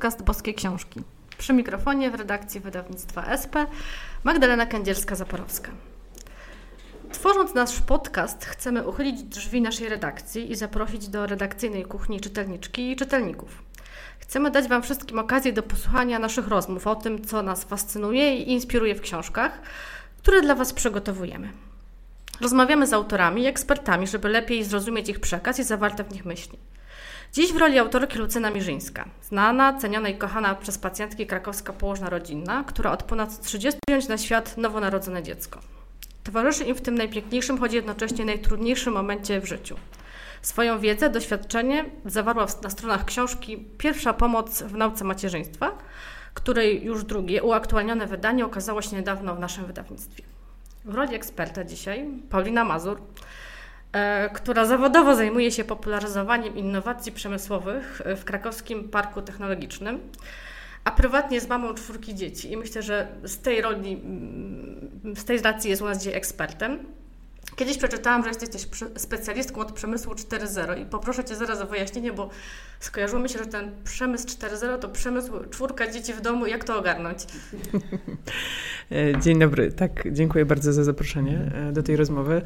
podcast Boskie Książki. Przy mikrofonie w redakcji wydawnictwa SP Magdalena Kędzierska-Zaporowska. Tworząc nasz podcast, chcemy uchylić drzwi naszej redakcji i zaprosić do redakcyjnej kuchni czytelniczki i czytelników. Chcemy dać Wam wszystkim okazję do posłuchania naszych rozmów o tym, co nas fascynuje i inspiruje w książkach, które dla Was przygotowujemy. Rozmawiamy z autorami i ekspertami, żeby lepiej zrozumieć ich przekaz i zawarte w nich myśli. Dziś w roli autorki Lucyna Mirzyńska, znana, ceniona i kochana przez pacjentki krakowska położna rodzinna, która od ponad 30 wziąć na świat nowonarodzone dziecko. Towarzyszy im w tym najpiękniejszym, choć jednocześnie najtrudniejszym momencie w życiu. Swoją wiedzę, doświadczenie zawarła na stronach książki Pierwsza pomoc w nauce macierzyństwa, której już drugie, uaktualnione wydanie okazało się niedawno w naszym wydawnictwie. W roli eksperta dzisiaj Paulina Mazur, która zawodowo zajmuje się popularyzowaniem innowacji przemysłowych w krakowskim parku technologicznym, a prywatnie jest mamą czwórki dzieci i myślę, że z tej roli, mm, z tej racji jest u nas dzisiaj ekspertem. Kiedyś przeczytałam, że jesteś specjalistką od przemysłu 4.0 i poproszę Cię zaraz o wyjaśnienie, bo skojarzyło mi się, że ten przemysł 4.0 to przemysł czwórka dzieci w domu. Jak to ogarnąć? E, dzień dobry. Tak, dziękuję bardzo za zaproszenie e, do tej rozmowy.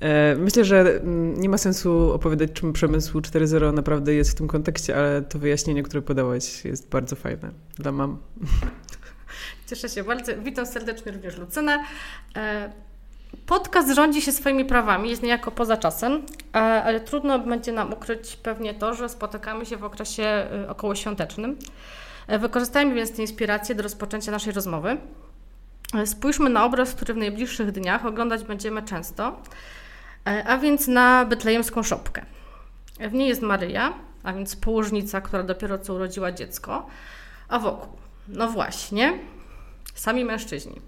E, myślę, że mm, nie ma sensu opowiadać, czym przemysł 4.0 naprawdę jest w tym kontekście, ale to wyjaśnienie, które podałaś jest bardzo fajne dla mam. Cieszę się bardzo. Witam serdecznie również Lucynę. Podcast rządzi się swoimi prawami, jest niejako poza czasem, e, ale trudno będzie nam ukryć pewnie to, że spotykamy się w okresie e, okołoświątecznym. E, wykorzystajmy więc tę inspirację do rozpoczęcia naszej rozmowy. Spójrzmy na obraz, który w najbliższych dniach oglądać będziemy często, a więc na betlejemską szopkę. W niej jest Maryja, a więc położnica, która dopiero co urodziła dziecko, a wokół, no właśnie, sami mężczyźni.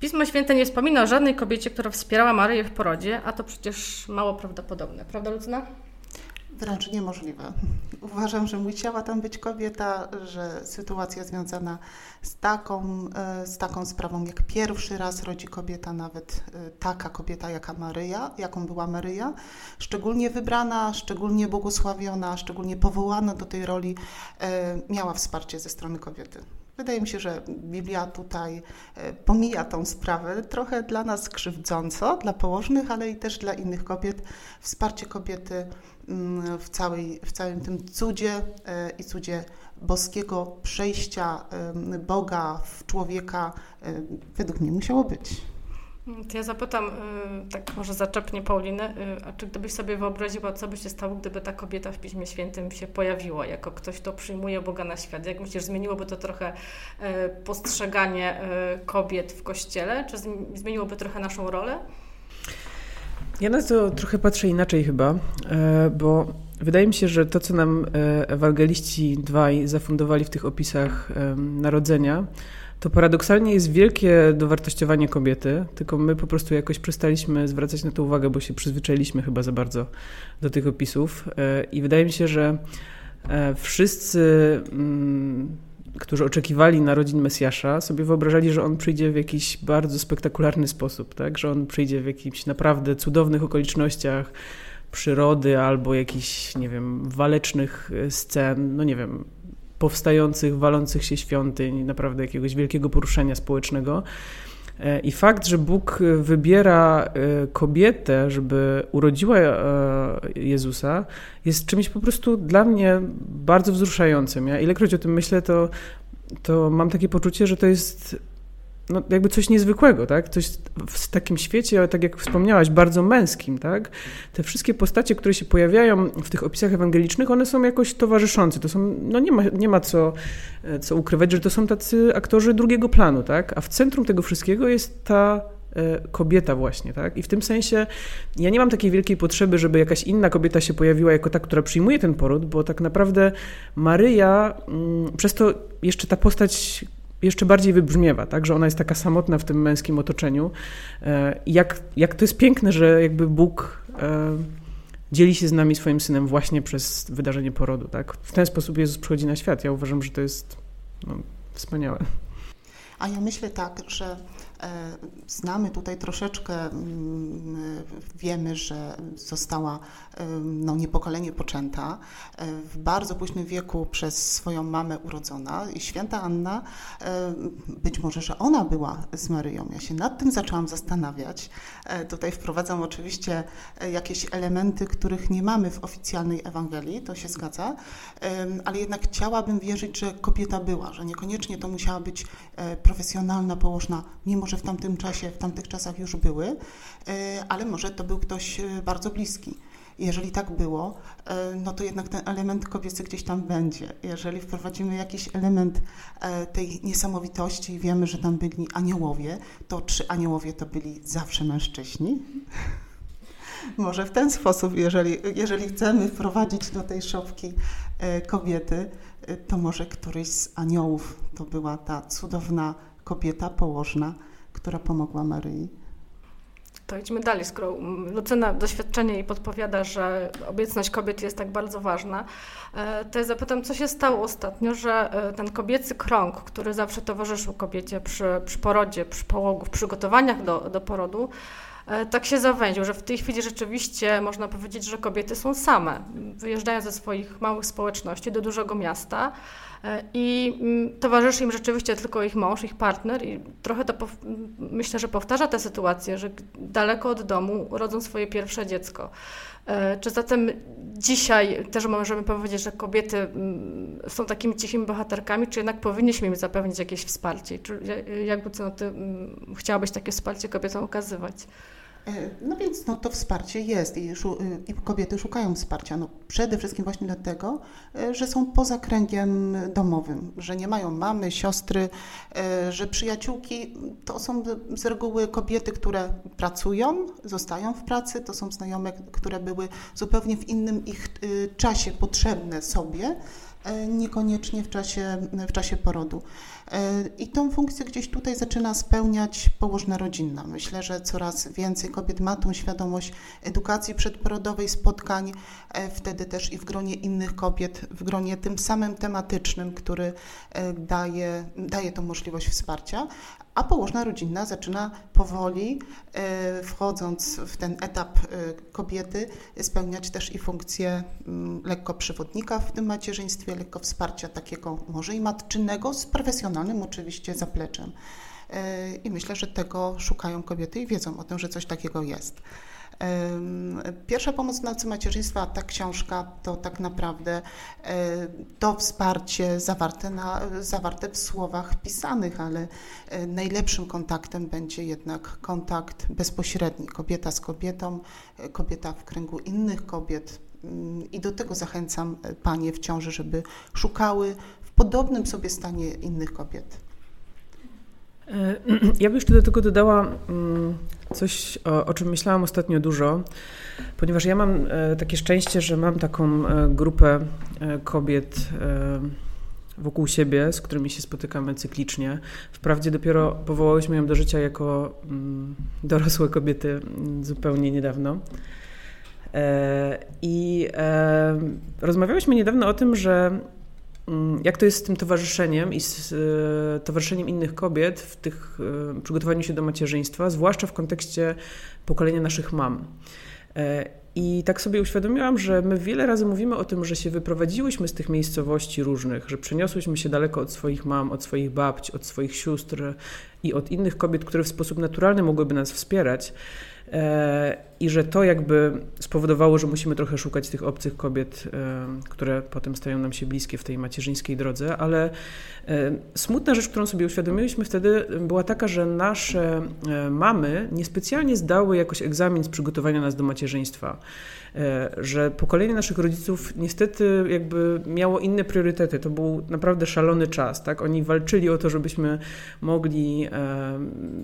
Pismo Święte nie wspomina o żadnej kobiecie, która wspierała Maryję w porodzie, a to przecież mało prawdopodobne. Prawda, Lucyna? Wręcz niemożliwe. Uważam, że musiała tam być kobieta, że sytuacja związana z taką, e, z taką sprawą, jak pierwszy raz rodzi kobieta, nawet e, taka kobieta jaka Maryja, jaką była Maryja, szczególnie wybrana, szczególnie błogosławiona, szczególnie powołana do tej roli, e, miała wsparcie ze strony kobiety. Wydaje mi się, że Biblia tutaj e, pomija tą sprawę trochę dla nas krzywdząco, dla położnych, ale i też dla innych kobiet. Wsparcie kobiety mm, w, całej, w całym tym cudzie e, i cudzie boskiego przejścia Boga w człowieka e, według mnie musiało być. To ja zapytam, y, tak może zaczepnie Paulinę, y, a czy gdybyś sobie wyobraziła, co by się stało, gdyby ta kobieta w Piśmie Świętym się pojawiła, jako ktoś, kto przyjmuje Boga na świat? Jak myślisz, zmieniłoby to trochę y, postrzeganie kobiet w Kościele? Czy zmieniłoby trochę naszą rolę? Ja na to trochę patrzę inaczej chyba, e, bo wydaje mi się, że to, co nam e, ewangeliści dwaj zafundowali w tych opisach narodzenia, to paradoksalnie jest wielkie dowartościowanie kobiety, tylko my po prostu jakoś przestaliśmy zwracać na to uwagę, bo się przyzwyczailiśmy chyba za bardzo do tych opisów. E, I wydaje mi się, że e, wszyscy, mm, którzy oczekiwali narodzin Mesjasza, sobie wyobrażali, że on przyjdzie w jakiś bardzo spektakularny sposób, tak? że on przyjdzie w jakichś naprawdę cudownych okolicznościach przyrody albo jakichś, nie wiem, walecznych scen, no nie wiem, powstających, walących się świątyń, naprawdę jakiegoś wielkiego poruszenia społecznego. E, I fakt, że Bóg wybiera e, kobietę, żeby urodziła e, Jezusa, jest czymś po prostu dla mnie bardzo wzruszającym. Ja ilekroć o tym myślę, to, to mam takie poczucie, że to jest no, jakby coś niezwykłego, tak? Coś w takim świecie, ale tak jak wspomniałaś, bardzo męskim, tak? Te wszystkie postacie, które się pojawiają w tych opisach ewangelicznych, one są jakoś towarzyszące. To są, no nie ma, nie ma co, e, co ukrywać, że to są tacy aktorzy drugiego planu, tak? A w centrum tego wszystkiego jest ta e, kobieta właśnie, tak? I w tym sensie ja nie mam takiej wielkiej potrzeby, żeby jakaś inna kobieta się pojawiła jako ta, która przyjmuje ten poród, bo tak naprawdę Maryja, mm, przez to jeszcze ta postać jeszcze bardziej wybrzmiewa, tak, że ona jest taka samotna w tym męskim otoczeniu. E, jak, jak to jest piękne, że jakby Bóg e, dzieli się z nami swoim synem właśnie przez wydarzenie porodu, tak. W ten sposób Jezus przychodzi na świat. Ja uważam, że to jest no, wspaniałe. A ja myślę tak, że Znamy tutaj troszeczkę, mm, wiemy, że została no, niepokolenie poczęta w bardzo późnym wieku przez swoją mamę urodzona i święta Anna, być może, że ona była z Maryją. Ja się nad tym zaczęłam zastanawiać. Tutaj wprowadzam oczywiście jakieś elementy, których nie mamy w oficjalnej Ewangelii, to się zgadza, ale jednak chciałabym wierzyć, że kobieta była, że niekoniecznie to musiała być e, profesjonalna położna, mimo że w tamtym czasie, w tamtych czasach już były, e, ale może to był ktoś e, bardzo bliski. Jeżeli tak było, no to jednak ten element kobiecy gdzieś tam będzie. Jeżeli wprowadzimy jakiś element tej niesamowitości i wiemy, że tam byli aniołowie, to czy aniołowie to byli zawsze mężczyźni? Może w ten sposób, jeżeli, jeżeli chcemy wprowadzić do tej szopki kobiety, to może któryś z aniołów to była ta cudowna kobieta położna, która pomogła Maryi. To idźmy dalej, skoro Lucyna doświadczenie i podpowiada, że obiecność kobiet jest tak bardzo ważna, e, to ja zapytam, co się stało ostatnio, że e, ten kobiecy krąg, który zawsze towarzyszył kobiecie przy, przy porodzie, przy połogu, w przygotowaniach do, do porodu, E, tak się zawęził, że w tej chwili rzeczywiście można powiedzieć, że kobiety są same. Wyjeżdżają ze swoich małych społeczności do dużego miasta i mm, towarzyszy im rzeczywiście tylko ich mąż, ich partner i trochę to myślę, że powtarza tę sytuację, że daleko od domu rodzą swoje pierwsze dziecko. E, czy zatem dzisiaj też możemy powiedzieć, że kobiety mm, są takimi cichymi bohaterkami, czy jednak powinniśmy im zapewnić jakieś wsparcie? Czy jakby co, ty mm, chciałabyś takie wsparcie kobietom okazywać? E, no więc no, to wsparcie jest i, i, kobiety szukają wsparcia. No, przede wszystkim właśnie dlatego, e, że są poza kręgiem domowym, że nie mają mamy, siostry, e, że przyjaciółki to są z reguły kobiety, które pracują, zostają w pracy, to są znajome, które były zupełnie w innym ich czasie potrzebne sobie niekoniecznie w czasie, w czasie porodu. E, I tą funkcję gdzieś tutaj zaczyna spełniać położna rodzinna. Myślę, że coraz więcej kobiet ma tą świadomość edukacji przedporodowej, spotkań, e, wtedy też i w gronie innych kobiet, w gronie tym samym tematycznym, który daje, daje tą możliwość wsparcia, a położna rodzinna zaczyna powoli, e, wchodząc w ten etap e, kobiety, spełniać też i funkcję mm, lekko przewodnika w tym macierzyństwie, lekko wsparcia takiego może i matczynego, z profesjonalnym oczywiście zapleczem. E, I myślę, że tego szukają kobiety i wiedzą o tym, że coś takiego jest. Pierwsza pomoc w nauce macierzyństwa, ta książka, to tak naprawdę e, to wsparcie zawarte, na, zawarte w słowach pisanych, ale e, najlepszym kontaktem będzie jednak kontakt bezpośredni, kobieta z kobietą, e, kobieta w kręgu innych kobiet. Mm, I do tego zachęcam panie w ciąży, żeby szukały w podobnym sobie stanie innych kobiet. Ja bym jeszcze do tego dodała mm, coś, o, o, czym myślałam ostatnio dużo, ponieważ ja mam e, takie szczęście, że mam taką e, grupę e, kobiet wokół siebie, z którymi się spotykamy cyklicznie. Wprawdzie dopiero powołałyśmy ją do życia jako mm, dorosłe kobiety mm, zupełnie niedawno. I rozmawiałyśmy niedawno o tym, że jak to jest z tym towarzyszeniem i z e, towarzyszeniem innych kobiet w tych e, przygotowaniu się do macierzyństwa, zwłaszcza w kontekście pokolenia naszych mam. E, I tak sobie uświadomiłam, że my wiele razy mówimy o tym, że się wyprowadziłyśmy z tych miejscowości różnych, że przeniosłyśmy się daleko od swoich mam, od swoich babci, od swoich sióstr i od innych kobiet, które w sposób naturalny mogłyby nas wspierać. I że to jakby spowodowało, że musimy trochę szukać tych obcych kobiet, które potem stają nam się bliskie w tej macierzyńskiej drodze, ale smutna rzecz, którą sobie uświadomiliśmy wtedy, była taka, że nasze mamy niespecjalnie zdały jakoś egzamin z przygotowania nas do macierzyństwa. E, że pokolenie naszych rodziców niestety jakby miało inne priorytety. To był naprawdę szalony czas. Tak? Oni walczyli o to, żebyśmy mogli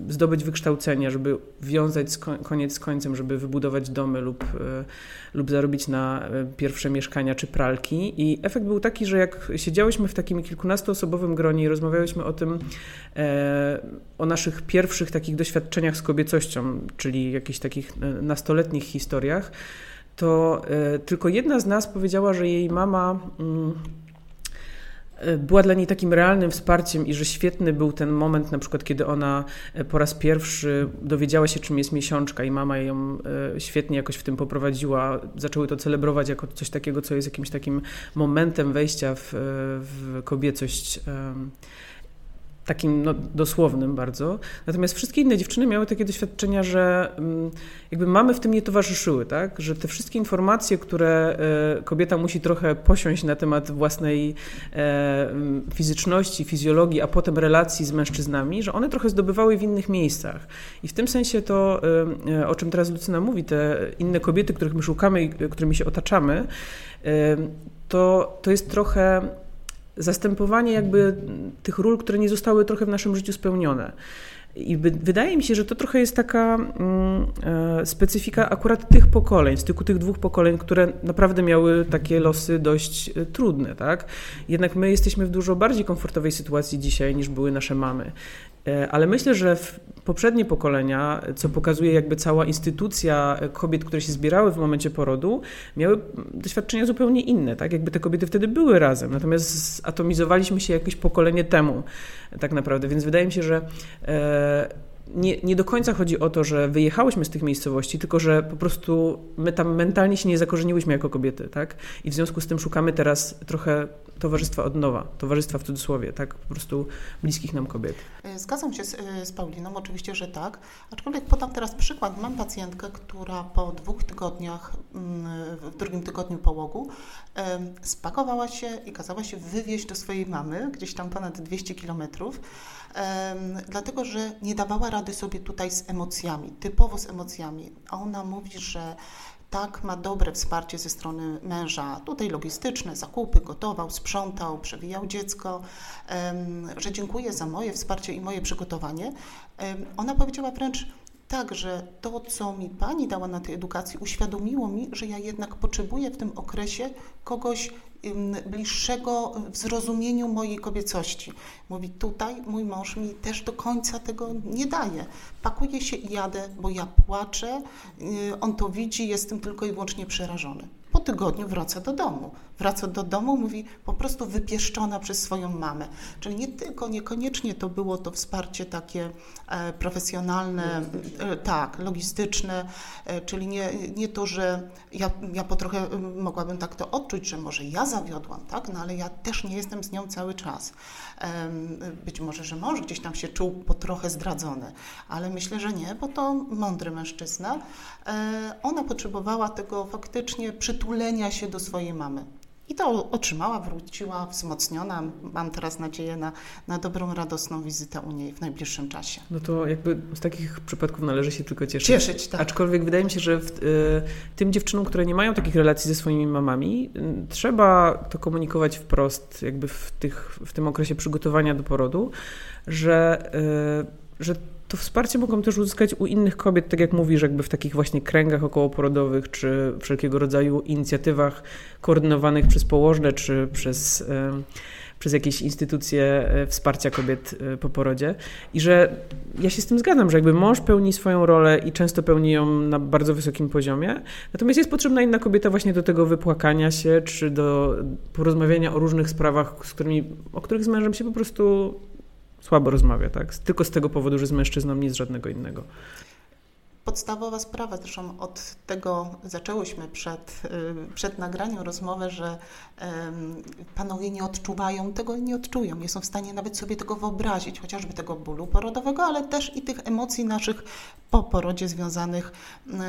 zdobyć wykształcenie, żeby wiązać koniec z końcem, żeby wybudować domy lub, e, lub zarobić na pierwsze mieszkania czy pralki. I efekt był taki, że jak siedziałyśmy w takim kilkunastoosobowym gronie i rozmawiałyśmy o tym, o naszych pierwszych takich doświadczeniach z kobiecością, czyli jakichś takich nastoletnich historiach, to e, tylko jedna z nas powiedziała, że jej mama mm, e, była dla niej takim realnym wsparciem i że świetny był ten moment, na przykład, kiedy ona e, po raz pierwszy dowiedziała się, czym jest miesiączka i mama ją e, świetnie jakoś w tym poprowadziła. Zaczęły to celebrować jako coś takiego, co jest jakimś takim momentem wejścia w, w kobiecość takim no, dosłownym bardzo. Natomiast wszystkie inne dziewczyny miały takie doświadczenia, że mm, jakby mamy w tym nie towarzyszyły, tak? Że te wszystkie informacje, które e, kobieta musi trochę posiąść na temat własnej e, mm, fizyczności, fizjologii, a potem relacji z mężczyznami, że one trochę zdobywały w innych miejscach. I w tym sensie to, e, o czym teraz Lucyna mówi, te inne kobiety, których my szukamy i którymi się otaczamy, to, to jest trochę zastępowanie jakby tych ról, które nie zostały trochę w naszym życiu spełnione. I wydaje mi się, że to trochę jest taka mm, e, specyfika akurat tych pokoleń, z tylko tych dwóch pokoleń, które naprawdę miały takie losy dość e, trudne, tak? Jednak my jesteśmy w dużo bardziej komfortowej sytuacji dzisiaj niż były nasze mamy. E, ale myślę, że poprzednie pokolenia, co pokazuje jakby cała instytucja kobiet, które się zbierały w momencie porodu, miały doświadczenia zupełnie inne, tak? Jakby te kobiety wtedy były razem, natomiast zatomizowaliśmy się jakieś pokolenie temu tak naprawdę, więc wydaje mi się, że e, nie, nie do końca chodzi o to, że wyjechałyśmy z tych miejscowości, tylko że po prostu my tam mentalnie się nie zakorzeniłyśmy jako kobiety, tak? I w związku z tym szukamy teraz trochę towarzystwa od nowa, towarzystwa w cudzysłowie, tak? Po prostu bliskich nam kobiet. E, zgadzam się z, e, z Pauliną, oczywiście, że tak. Aczkolwiek podam teraz przykład. Mam pacjentkę, która po dwóch tygodniach, mm, w drugim tygodniu połogu, spakowała się i kazała się wywieźć do swojej mamy, gdzieś tam ponad 200 kilometrów dlatego że nie dawała rady sobie tutaj z emocjami, typowo z emocjami. A ona mówi, że tak, ma dobre wsparcie ze strony męża, tutaj logistyczne, zakupy, gotował, sprzątał, przewijał dziecko, że dziękuję za moje wsparcie i moje przygotowanie. Ona powiedziała wręcz, tak, że to, co mi pani dała na tej edukacji, uświadomiło mi, że ja jednak potrzebuję w tym okresie kogoś bliższego w zrozumieniu mojej kobiecości. Mówi, tutaj mój mąż mi też do końca tego nie daje. Pakuję się i jadę, bo ja płaczę, y, on to widzi, jestem tylko i wyłącznie przerażony po tygodniu wraca do domu. Wraca do domu, mówi po prostu wypieszczona przez swoją mamę. Czyli nie tylko, niekoniecznie to było to wsparcie takie e, profesjonalne, e, tak, logistyczne, e, czyli nie, nie to, że ja, ja po trochę mogłabym tak to odczuć, że może ja zawiodłam, tak, no ale ja też nie jestem z nią cały czas. Być może, że mąż gdzieś tam się czuł po trochę zdradzony, ale myślę, że nie, bo to mądry mężczyzna. Ona potrzebowała tego faktycznie przytulenia się do swojej mamy. I to otrzymała, wróciła wzmocniona. Mam teraz nadzieję na, na dobrą, radosną wizytę u niej w najbliższym czasie. No to jakby z takich przypadków należy się tylko cieszyć. Cieszyć, tak. Aczkolwiek wydaje mi się, że w, y, tym dziewczynom, które nie mają takich relacji ze swoimi mamami, y, trzeba to komunikować wprost, jakby w, tych, w tym okresie przygotowania do porodu, że, y, że to wsparcie mogą też uzyskać u innych kobiet, tak jak mówisz, jakby w takich właśnie kręgach okołoporodowych, czy wszelkiego rodzaju inicjatywach koordynowanych przez położne, czy przez, przez jakieś instytucje e, wsparcia kobiet e, po porodzie. I że ja się z tym zgadzam, że jakby mąż pełni swoją rolę i często pełni ją na bardzo wysokim poziomie, natomiast jest potrzebna inna kobieta właśnie do tego wypłakania się, czy do porozmawiania o różnych sprawach, z którymi, o których z mężem się po prostu słabo rozmawia, tak? Tylko z tego powodu, że z mężczyzną, nie z żadnego innego podstawowa sprawa, zresztą od tego zaczęłyśmy przed, y, przed nagraniem rozmowę, że panowie nie odczuwają tego nie odczują, nie są w stanie nawet sobie tego wyobrazić, chociażby tego bólu porodowego, ale też i tych emocji naszych po porodzie związanych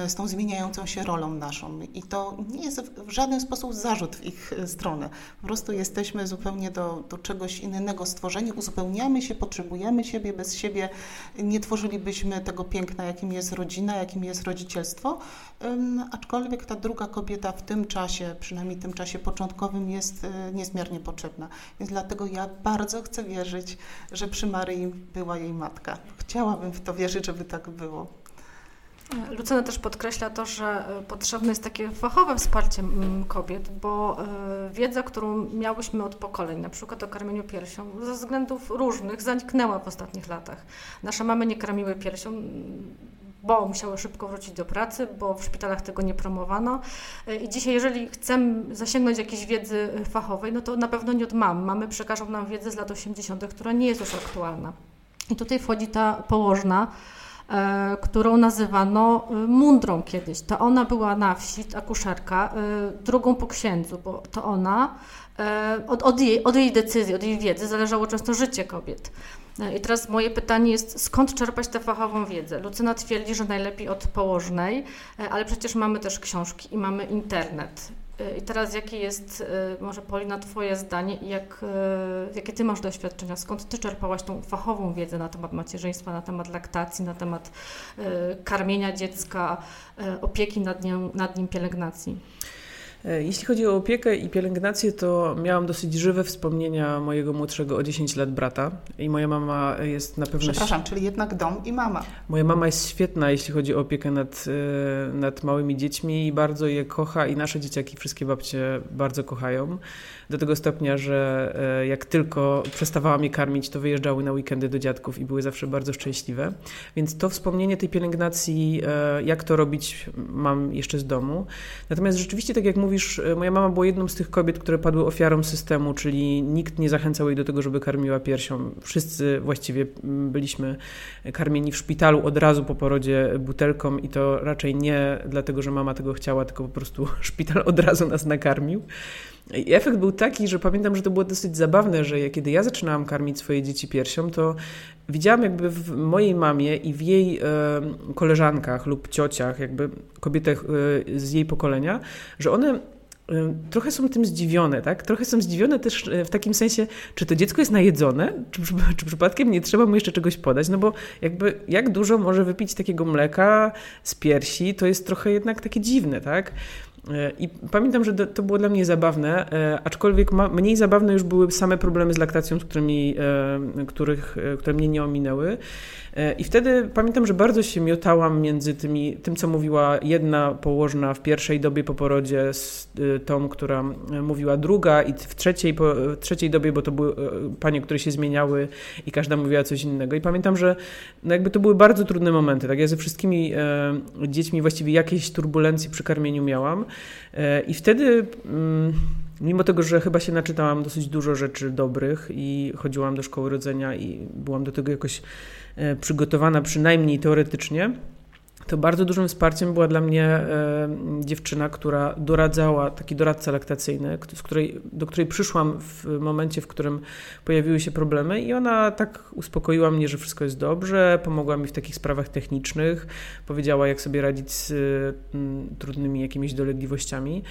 y, z tą zmieniającą się rolą naszą. I to nie jest w żaden sposób zarzut w ich stronę. Po prostu jesteśmy zupełnie do, do czegoś innego stworzeni, uzupełniamy się, potrzebujemy siebie, bez siebie nie tworzylibyśmy tego piękna, jakim jest rodzina, rodzina, jakim jest rodzicielstwo, aczkolwiek ta druga kobieta w tym czasie, przynajmniej w tym czasie początkowym, jest e, niezmiernie potrzebna. Więc dlatego ja bardzo chcę wierzyć, że przy Maryi była jej matka. Chciałabym w to wierzyć, żeby tak było. Lucyna też podkreśla to, że e, potrzebne jest takie fachowe wsparcie kobiet, bo e, wiedza, którą miałyśmy od pokoleń, na przykład o karmieniu piersią, ze względów różnych zaniknęła w ostatnich latach. Nasze mamy nie karmiły piersią, bo musiały szybko wrócić do pracy, bo w szpitalach tego nie promowano. I dzisiaj, jeżeli chcemy zasięgnąć jakiejś wiedzy fachowej, no to na pewno nie od mam. Mamy przekażą nam wiedzę z lat 80., która nie jest już aktualna. I tutaj wchodzi ta położna, e, którą nazywano e, mundrą kiedyś. To ona była na wsi, akuszerka, e, drugą po księdzu, bo to ona, e, od, od, jej, od jej decyzji, od jej wiedzy zależało często życie kobiet. E, I teraz moje pytanie jest, skąd czerpać tę fachową wiedzę? Lucyna twierdzi, że najlepiej od położnej, e, ale przecież mamy też książki i mamy internet. I teraz jakie jest, y, może Polina, Twoje zdanie i jak, jakie Ty masz doświadczenia? Skąd Ty czerpałaś tą fachową wiedzę na temat macierzyństwa, na temat laktacji, na temat karmienia dziecka, opieki nad, nią, nad nim, pielęgnacji? E, jeśli chodzi o opiekę i pielęgnację, to miałam dosyć żywe wspomnienia mojego młodszego o 10 lat brata. I moja mama jest na pewno. Przepraszam, czyli jednak dom i mama. Moja mama jest świetna, jeśli chodzi o opiekę nad, e, nad małymi dziećmi i bardzo je kocha, i nasze dzieciaki, wszystkie babcie bardzo kochają do tego stopnia, że e, jak tylko przestawałam je karmić, to wyjeżdżały na weekendy do dziadków i były zawsze bardzo szczęśliwe. Więc to wspomnienie tej pielęgnacji, jak to robić, mam jeszcze z domu. Natomiast rzeczywiście, tak jak mówisz, e, moja mama była jedną z tych kobiet, które padły ofiarą systemu, czyli nikt nie zachęcał jej do tego, żeby karmiła piersią. Wszyscy właściwie byliśmy karmieni w szpitalu od razu po porodzie butelką i to raczej nie dlatego, że mama tego chciała, tylko po prostu szpital od razu nas nakarmił. I efekt był taki, że pamiętam, że to było dosyć zabawne, że kiedy ja zaczynałam karmić swoje dzieci piersią, to widziałam jakby w mojej mamie i w jej e, koleżankach lub ciociach, jakby kobietach e, z jej pokolenia, że one e, trochę są tym zdziwione, tak? Trochę są zdziwione też w takim sensie, czy to dziecko jest najedzone, czy, czy przypadkiem nie trzeba mu jeszcze czegoś podać, no bo jakby jak dużo może wypić takiego mleka z piersi, to jest trochę jednak takie dziwne, tak? E, I pamiętam, że to było dla mnie zabawne, e, aczkolwiek mniej zabawne już były same problemy z laktacją, z którymi, e, których, które mnie nie ominęły. I wtedy pamiętam, że bardzo się miotałam między tymi, tym, co mówiła jedna położna w pierwszej dobie po porodzie z tą, która mówiła druga i w trzeciej, po, w trzeciej dobie, bo to były panie, które się zmieniały i każda mówiła coś innego. I pamiętam, że no jakby to były bardzo trudne momenty. Tak? Ja ze wszystkimi dziećmi właściwie jakieś turbulencje przy karmieniu miałam. E, I wtedy, mm, mimo tego, że chyba się naczytałam dosyć dużo rzeczy dobrych i chodziłam do szkoły rodzenia i byłam do tego jakoś e, przygotowana, przynajmniej teoretycznie, to bardzo dużym wsparciem była dla mnie e, dziewczyna, która doradzała, taki doradca laktacyjny, z której, do której przyszłam w momencie, w którym pojawiły się problemy i ona tak uspokoiła mnie, że wszystko jest dobrze, pomogła mi w takich sprawach technicznych, powiedziała jak sobie radzić z mm, trudnymi jakimiś dolegliwościami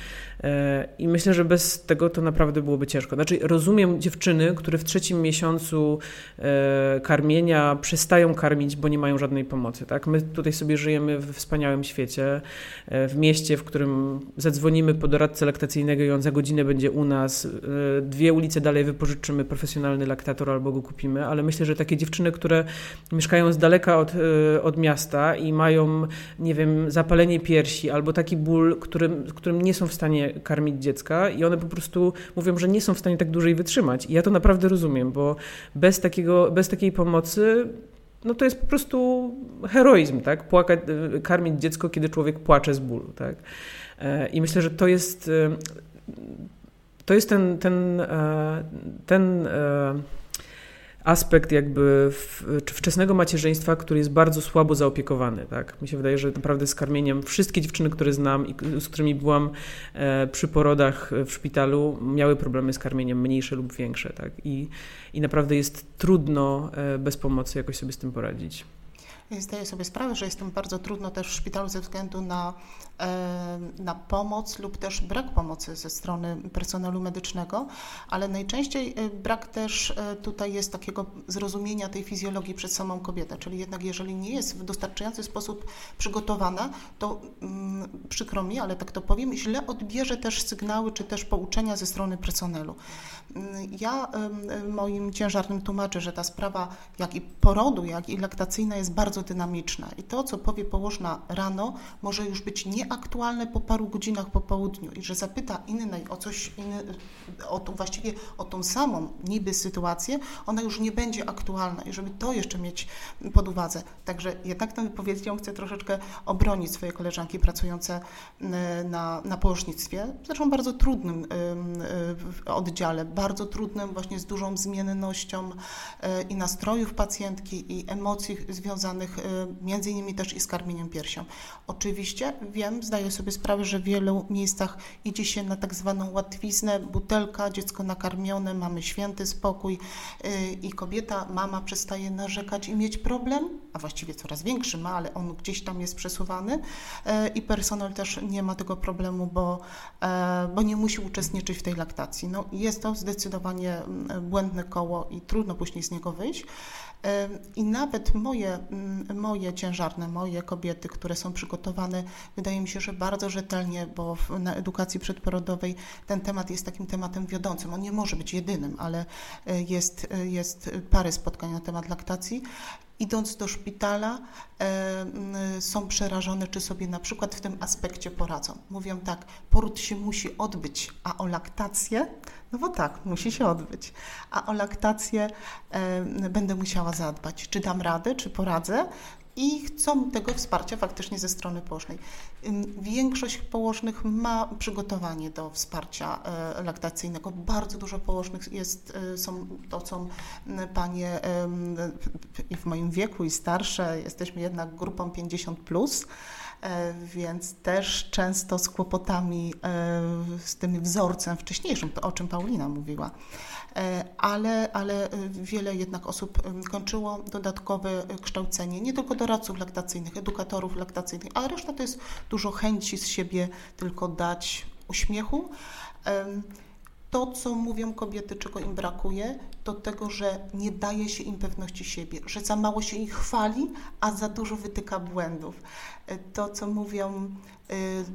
e, i myślę, że bez tego to naprawdę byłoby ciężko. Znaczy rozumiem dziewczyny, które w trzecim miesiącu e, karmienia przestają karmić, bo nie mają żadnej pomocy, tak? My tutaj sobie żyjemy żyjemy w wspaniałym świecie, e, w mieście, w którym zadzwonimy po doradcę laktacyjnego i on za godzinę będzie u nas. E, dwie ulice dalej wypożyczymy profesjonalny laktator albo go kupimy, ale myślę, że takie dziewczyny, które mieszkają z daleka od, e, od miasta i mają, nie wiem, zapalenie piersi albo taki ból, którym, którym nie są w stanie karmić dziecka i one po prostu mówią, że nie są w stanie tak dłużej wytrzymać. I ja to naprawdę rozumiem, bo bez, takiego, bez takiej pomocy no to jest po prostu heroizm, tak? Płakać, karmić dziecko, kiedy człowiek płacze z bólu, tak? E, I myślę, że to jest, e, to jest ten, ten, e, ten aspekt jakby wczesnego macierzyństwa, który jest bardzo słabo zaopiekowany. Tak? Mi się wydaje, że naprawdę z karmieniem wszystkie dziewczyny, które znam i z którymi byłam e, przy porodach w szpitalu, miały problemy z karmieniem, mniejsze lub większe. Tak? I, I naprawdę jest trudno e, bez pomocy jakoś sobie z tym poradzić. Zdaję sobie sprawę, że jest tym bardzo trudno też w szpitalu ze względu na, e, na pomoc lub też brak pomocy ze strony personelu medycznego, ale najczęściej e, brak też e, tutaj jest takiego zrozumienia tej fizjologii przez samą kobietę, czyli jednak jeżeli nie jest w dostarczający sposób przygotowana, to mm, przykro mi, ale tak to powiem, źle odbierze też sygnały czy też pouczenia ze strony personelu. Mm, ja moim ciężarnym tłumaczę, że ta sprawa jak i porodu, jak i laktacyjna jest bardzo bardzo dynamiczna i to, co powie położna rano, może już być nieaktualne po paru godzinach po południu. I że zapyta innej o coś, inny, o tą, właściwie o tą samą niby sytuację, ona już nie będzie aktualna. I żeby to jeszcze mieć pod uwadze. Także jednak tą wypowiedzią chcę troszeczkę obronić swoje koleżanki pracujące na, na położnictwie, zresztą bardzo trudnym oddziale, bardzo trudnym właśnie z dużą zmiennością i nastrojów pacjentki i emocji związanych e, między innymi też i z karmieniem piersią. Oczywiście wiem, zdaję sobie sprawę, że w wielu miejscach idzie się na tak zwaną łatwiznę, butelka, dziecko nakarmione, mamy święty spokój e, i kobieta, mama przestaje narzekać i mieć problem, a właściwie coraz większy ma, ale on gdzieś tam jest przesuwany i personel też nie ma tego problemu, bo, bo nie musi uczestniczyć w tej laktacji. No, jest to zdecydowanie mm, błędne koło i trudno później z niego wyjść. I nawet moje, mm, moje ciężarne, moje kobiety, które są przygotowane, wydaje mi się, że bardzo rzetelnie, bo na edukacji przedporodowej ten temat jest takim tematem wiodącym. On nie może być jedynym, ale e, jest, e, jest parę spotkań na temat laktacji idąc do szpitala, są przerażone, czy sobie na przykład w tym aspekcie poradzą. Mówią tak, poród się musi odbyć, a o laktację, no bo tak, musi się odbyć, a o laktację będę musiała zadbać. Czy dam radę, czy poradzę? i chcą tego wsparcia faktycznie ze strony położnej. Większość położnych ma przygotowanie do wsparcia e, laktacyjnego. Bardzo dużo położnych jest, e, są, to są panie w moim wieku i starsze, jesteśmy jednak grupą 50+, plus, więc też często z kłopotami z tym wzorcem wcześniejszym, o czym Paulina mówiła. E, ale, ale e, wiele jednak osób kończyło dodatkowe kształcenie, nie tylko doradców laktacyjnych, edukatorów laktacyjnych, a reszta to jest dużo chęci z siebie tylko dać uśmiechu. To, co mówią kobiety, czego im brakuje, to tego, że nie daje się im pewności siebie, że za mało się ich chwali, a za dużo wytyka błędów. E, to, co mówią,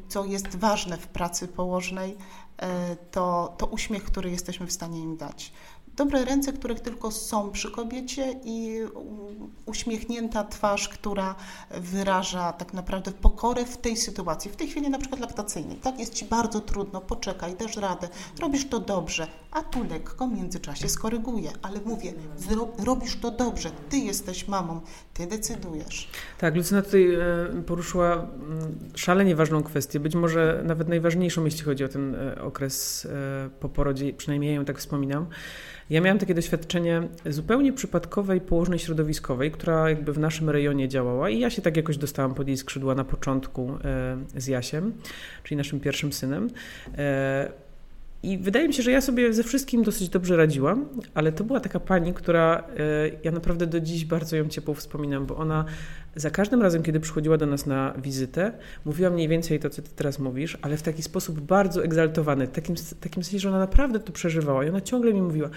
co jest ważne w pracy położnej, E, to, to uśmiech, który jesteśmy w stanie im dać. Dobre ręce, które tylko są przy kobiecie i uśmiechnięta twarz, która wyraża tak naprawdę pokorę w tej sytuacji, w tej chwili na przykład laktacyjnej. Tak, jest Ci bardzo trudno, poczekaj, dasz radę, robisz to dobrze, a tu lekko w międzyczasie skoryguję, ale mówię, robisz to dobrze, Ty jesteś mamą, Ty decydujesz. Tak, Lucyna tutaj e, poruszyła mm, szalenie ważną kwestię, być może nawet najważniejszą, jeśli chodzi o ten e, okres e, po porodzie, przynajmniej ja ją tak wspominam. Ja miałam takie doświadczenie zupełnie przypadkowej położnej środowiskowej, która jakby w naszym rejonie działała i ja się tak jakoś dostałam pod jej skrzydła na początku e, z Jasiem, czyli naszym pierwszym synem. I wydaje mi się, że ja sobie ze wszystkim dosyć dobrze radziłam, ale to była taka pani, która e, ja naprawdę do dziś bardzo ją ciepło wspominam, bo ona za każdym razem, kiedy przychodziła do nas na wizytę, mówiła mniej więcej to, co ty teraz mówisz, ale w taki sposób bardzo egzaltowany, w takim, takim sensie, że ona naprawdę to przeżywała i ona ciągle mi mówiła,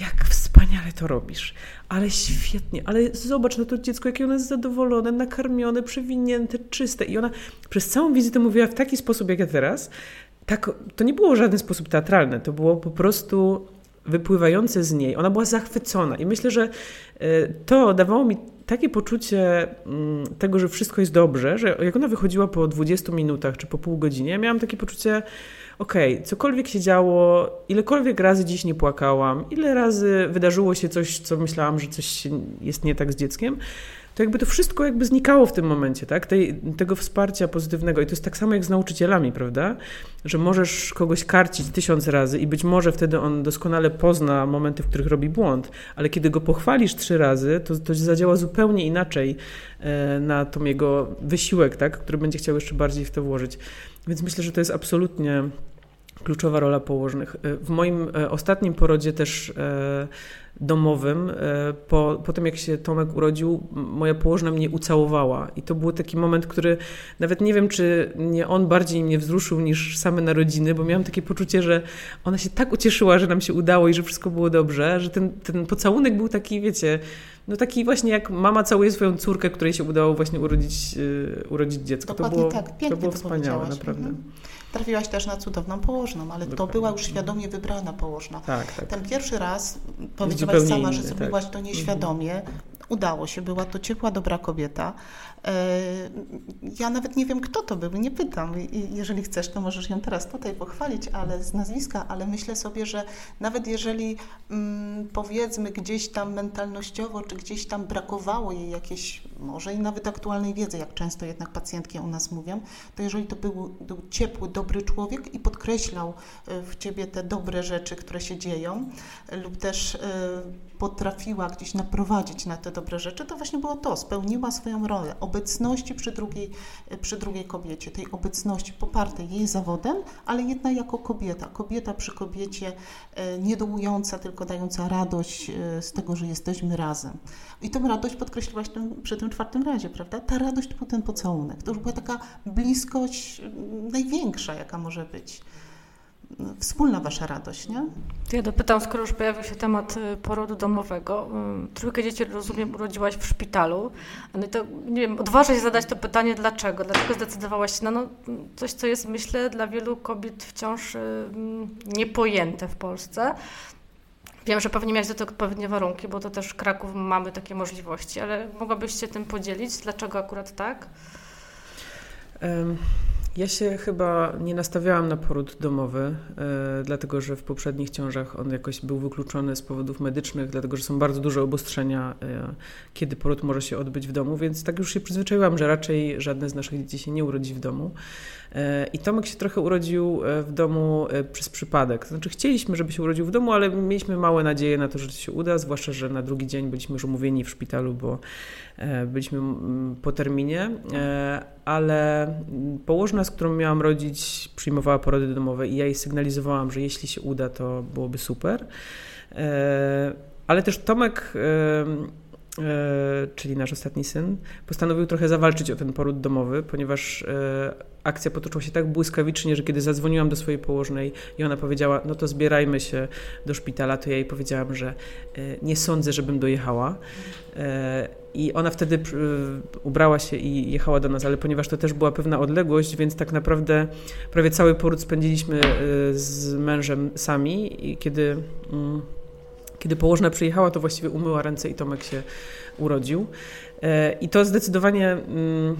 jak wspaniale to robisz, ale świetnie, ale zobacz na to dziecko, jakie ono jest zadowolone, nakarmione, przewinięte, czyste. I ona przez całą wizytę mówiła w taki sposób, jak ja teraz, tak, to nie było w żaden sposób teatralne, to było po prostu wypływające z niej. Ona była zachwycona i myślę, że e, to dawało mi takie poczucie mm, tego, że wszystko jest dobrze, że jak ona wychodziła po 20 minutach czy po pół godzinie, ja miałam takie poczucie, okej, okay, cokolwiek się działo, ilekolwiek razy dziś nie płakałam, ile razy wydarzyło się coś, co myślałam, że coś jest nie tak z dzieckiem, to jakby to wszystko jakby znikało w tym momencie, tak? Tej, tego wsparcia pozytywnego. I to jest tak samo jak z nauczycielami, prawda? Że możesz kogoś karcić tysiąc razy i być może wtedy on doskonale pozna momenty, w których robi błąd, ale kiedy go pochwalisz trzy razy, to, to zadziała zupełnie inaczej e, na tą jego wysiłek, tak? Który będzie chciał jeszcze bardziej w to włożyć. Więc myślę, że to jest absolutnie kluczowa rola położnych. E, w moim e, ostatnim porodzie też domowym. E, po, po tym, jak się Tomek urodził, moja położna mnie ucałowała. I to był taki moment, który nawet nie wiem, czy nie on bardziej mnie wzruszył niż same narodziny, bo miałam takie poczucie, że ona się tak ucieszyła, że nam się udało i że wszystko było dobrze, że ten, ten pocałunek był taki, wiecie, no taki właśnie jak mama całuje swoją córkę, której się udało właśnie urodzić, urodzić dziecko. Dokładnie to było, tak, pięknie to było wspaniałe, naprawdę. Mhm. Trafiłaś też na cudowną położną, ale Dokładnie. to była już świadomie wybrana położna. Tak, tak. Ten pierwszy raz powiedziałaś sama, inny, że zrobiłaś tak. to nieświadomie. udało się, była to ciepła, dobra kobieta. E, ja nawet nie wiem, kto to był, nie pytam. Jeżeli chcesz, to możesz ją teraz tutaj pochwalić, ale z nazwiska, ale myślę sobie, że nawet jeżeli mm, powiedzmy gdzieś tam mentalnościowo, czy gdzieś tam brakowało jej jakiejś, może i nawet aktualnej wiedzy, jak często jednak pacjentki u nas mówią, to jeżeli to był, był ciepły, dobry człowiek i podkreślał e, w ciebie te dobre rzeczy, które się dzieją, lub też potrafiła gdzieś naprowadzić na te dobre rzeczy, to właśnie było to, spełniła swoją rolę obecności przy drugiej, przy drugiej kobiecie, tej obecności popartej jej zawodem, ale jednak jako kobieta, kobieta przy kobiecie, e, nie dołująca, tylko dająca radość e, z tego, że jesteśmy razem. I tę radość podkreśliłaś tym, przy tym czwartym razie, prawda? Ta radość był ten pocałunek, to już była taka bliskość największa, jaka może być wspólna wasza radość, nie? Ja dopytam, skoro już pojawił się temat y, porodu domowego. Y, trójkę dzieci, rozumiem, urodziłaś w szpitalu. No to, nie wiem, odważę się zadać to pytanie, dlaczego? Dlaczego zdecydowałaś się na no, coś, co jest, myślę, dla wielu kobiet wciąż y, niepojęte w Polsce. Wiem, że pewnie miałeś do tego odpowiednie warunki, bo to też Kraków mamy takie możliwości, ale mogłabyś się tym podzielić? Dlaczego akurat tak? Ja się chyba nie nastawiałam na poród domowy, e, dlatego że w poprzednich ciążach on jakoś był wykluczony z powodów medycznych, dlatego że są bardzo duże obostrzenia, e, kiedy poród może się odbyć w domu, więc tak już się przyzwyczaiłam, że raczej żadne z naszych dzieci się nie urodzi w domu. E, I Tomek się trochę urodził w domu przez przypadek. Znaczy, chcieliśmy, żeby się urodził w domu, ale mieliśmy małe nadzieje na to, że to się uda, zwłaszcza, że na drugi dzień byliśmy już umówieni w szpitalu, bo byliśmy po terminie ale położna, z którą miałam rodzić, przyjmowała porody domowe i ja jej sygnalizowałam, że jeśli się uda, to byłoby super. E, ale też Tomek, e, e, czyli nasz ostatni syn, postanowił trochę zawalczyć o ten poród domowy, ponieważ akcja potoczyła się tak błyskawicznie, że kiedy zadzwoniłam do swojej położnej i ona powiedziała, no to zbierajmy się do szpitala, to ja jej powiedziałam, że nie sądzę, żebym dojechała. I ona wtedy ubrała się i jechała do nas, ale ponieważ to też była pewna odległość, więc tak naprawdę prawie cały poród spędziliśmy e, z mężem sami. I kiedy, mm, kiedy położna przyjechała, to właściwie umyła ręce i Tomek się urodził. E, I to zdecydowanie mm,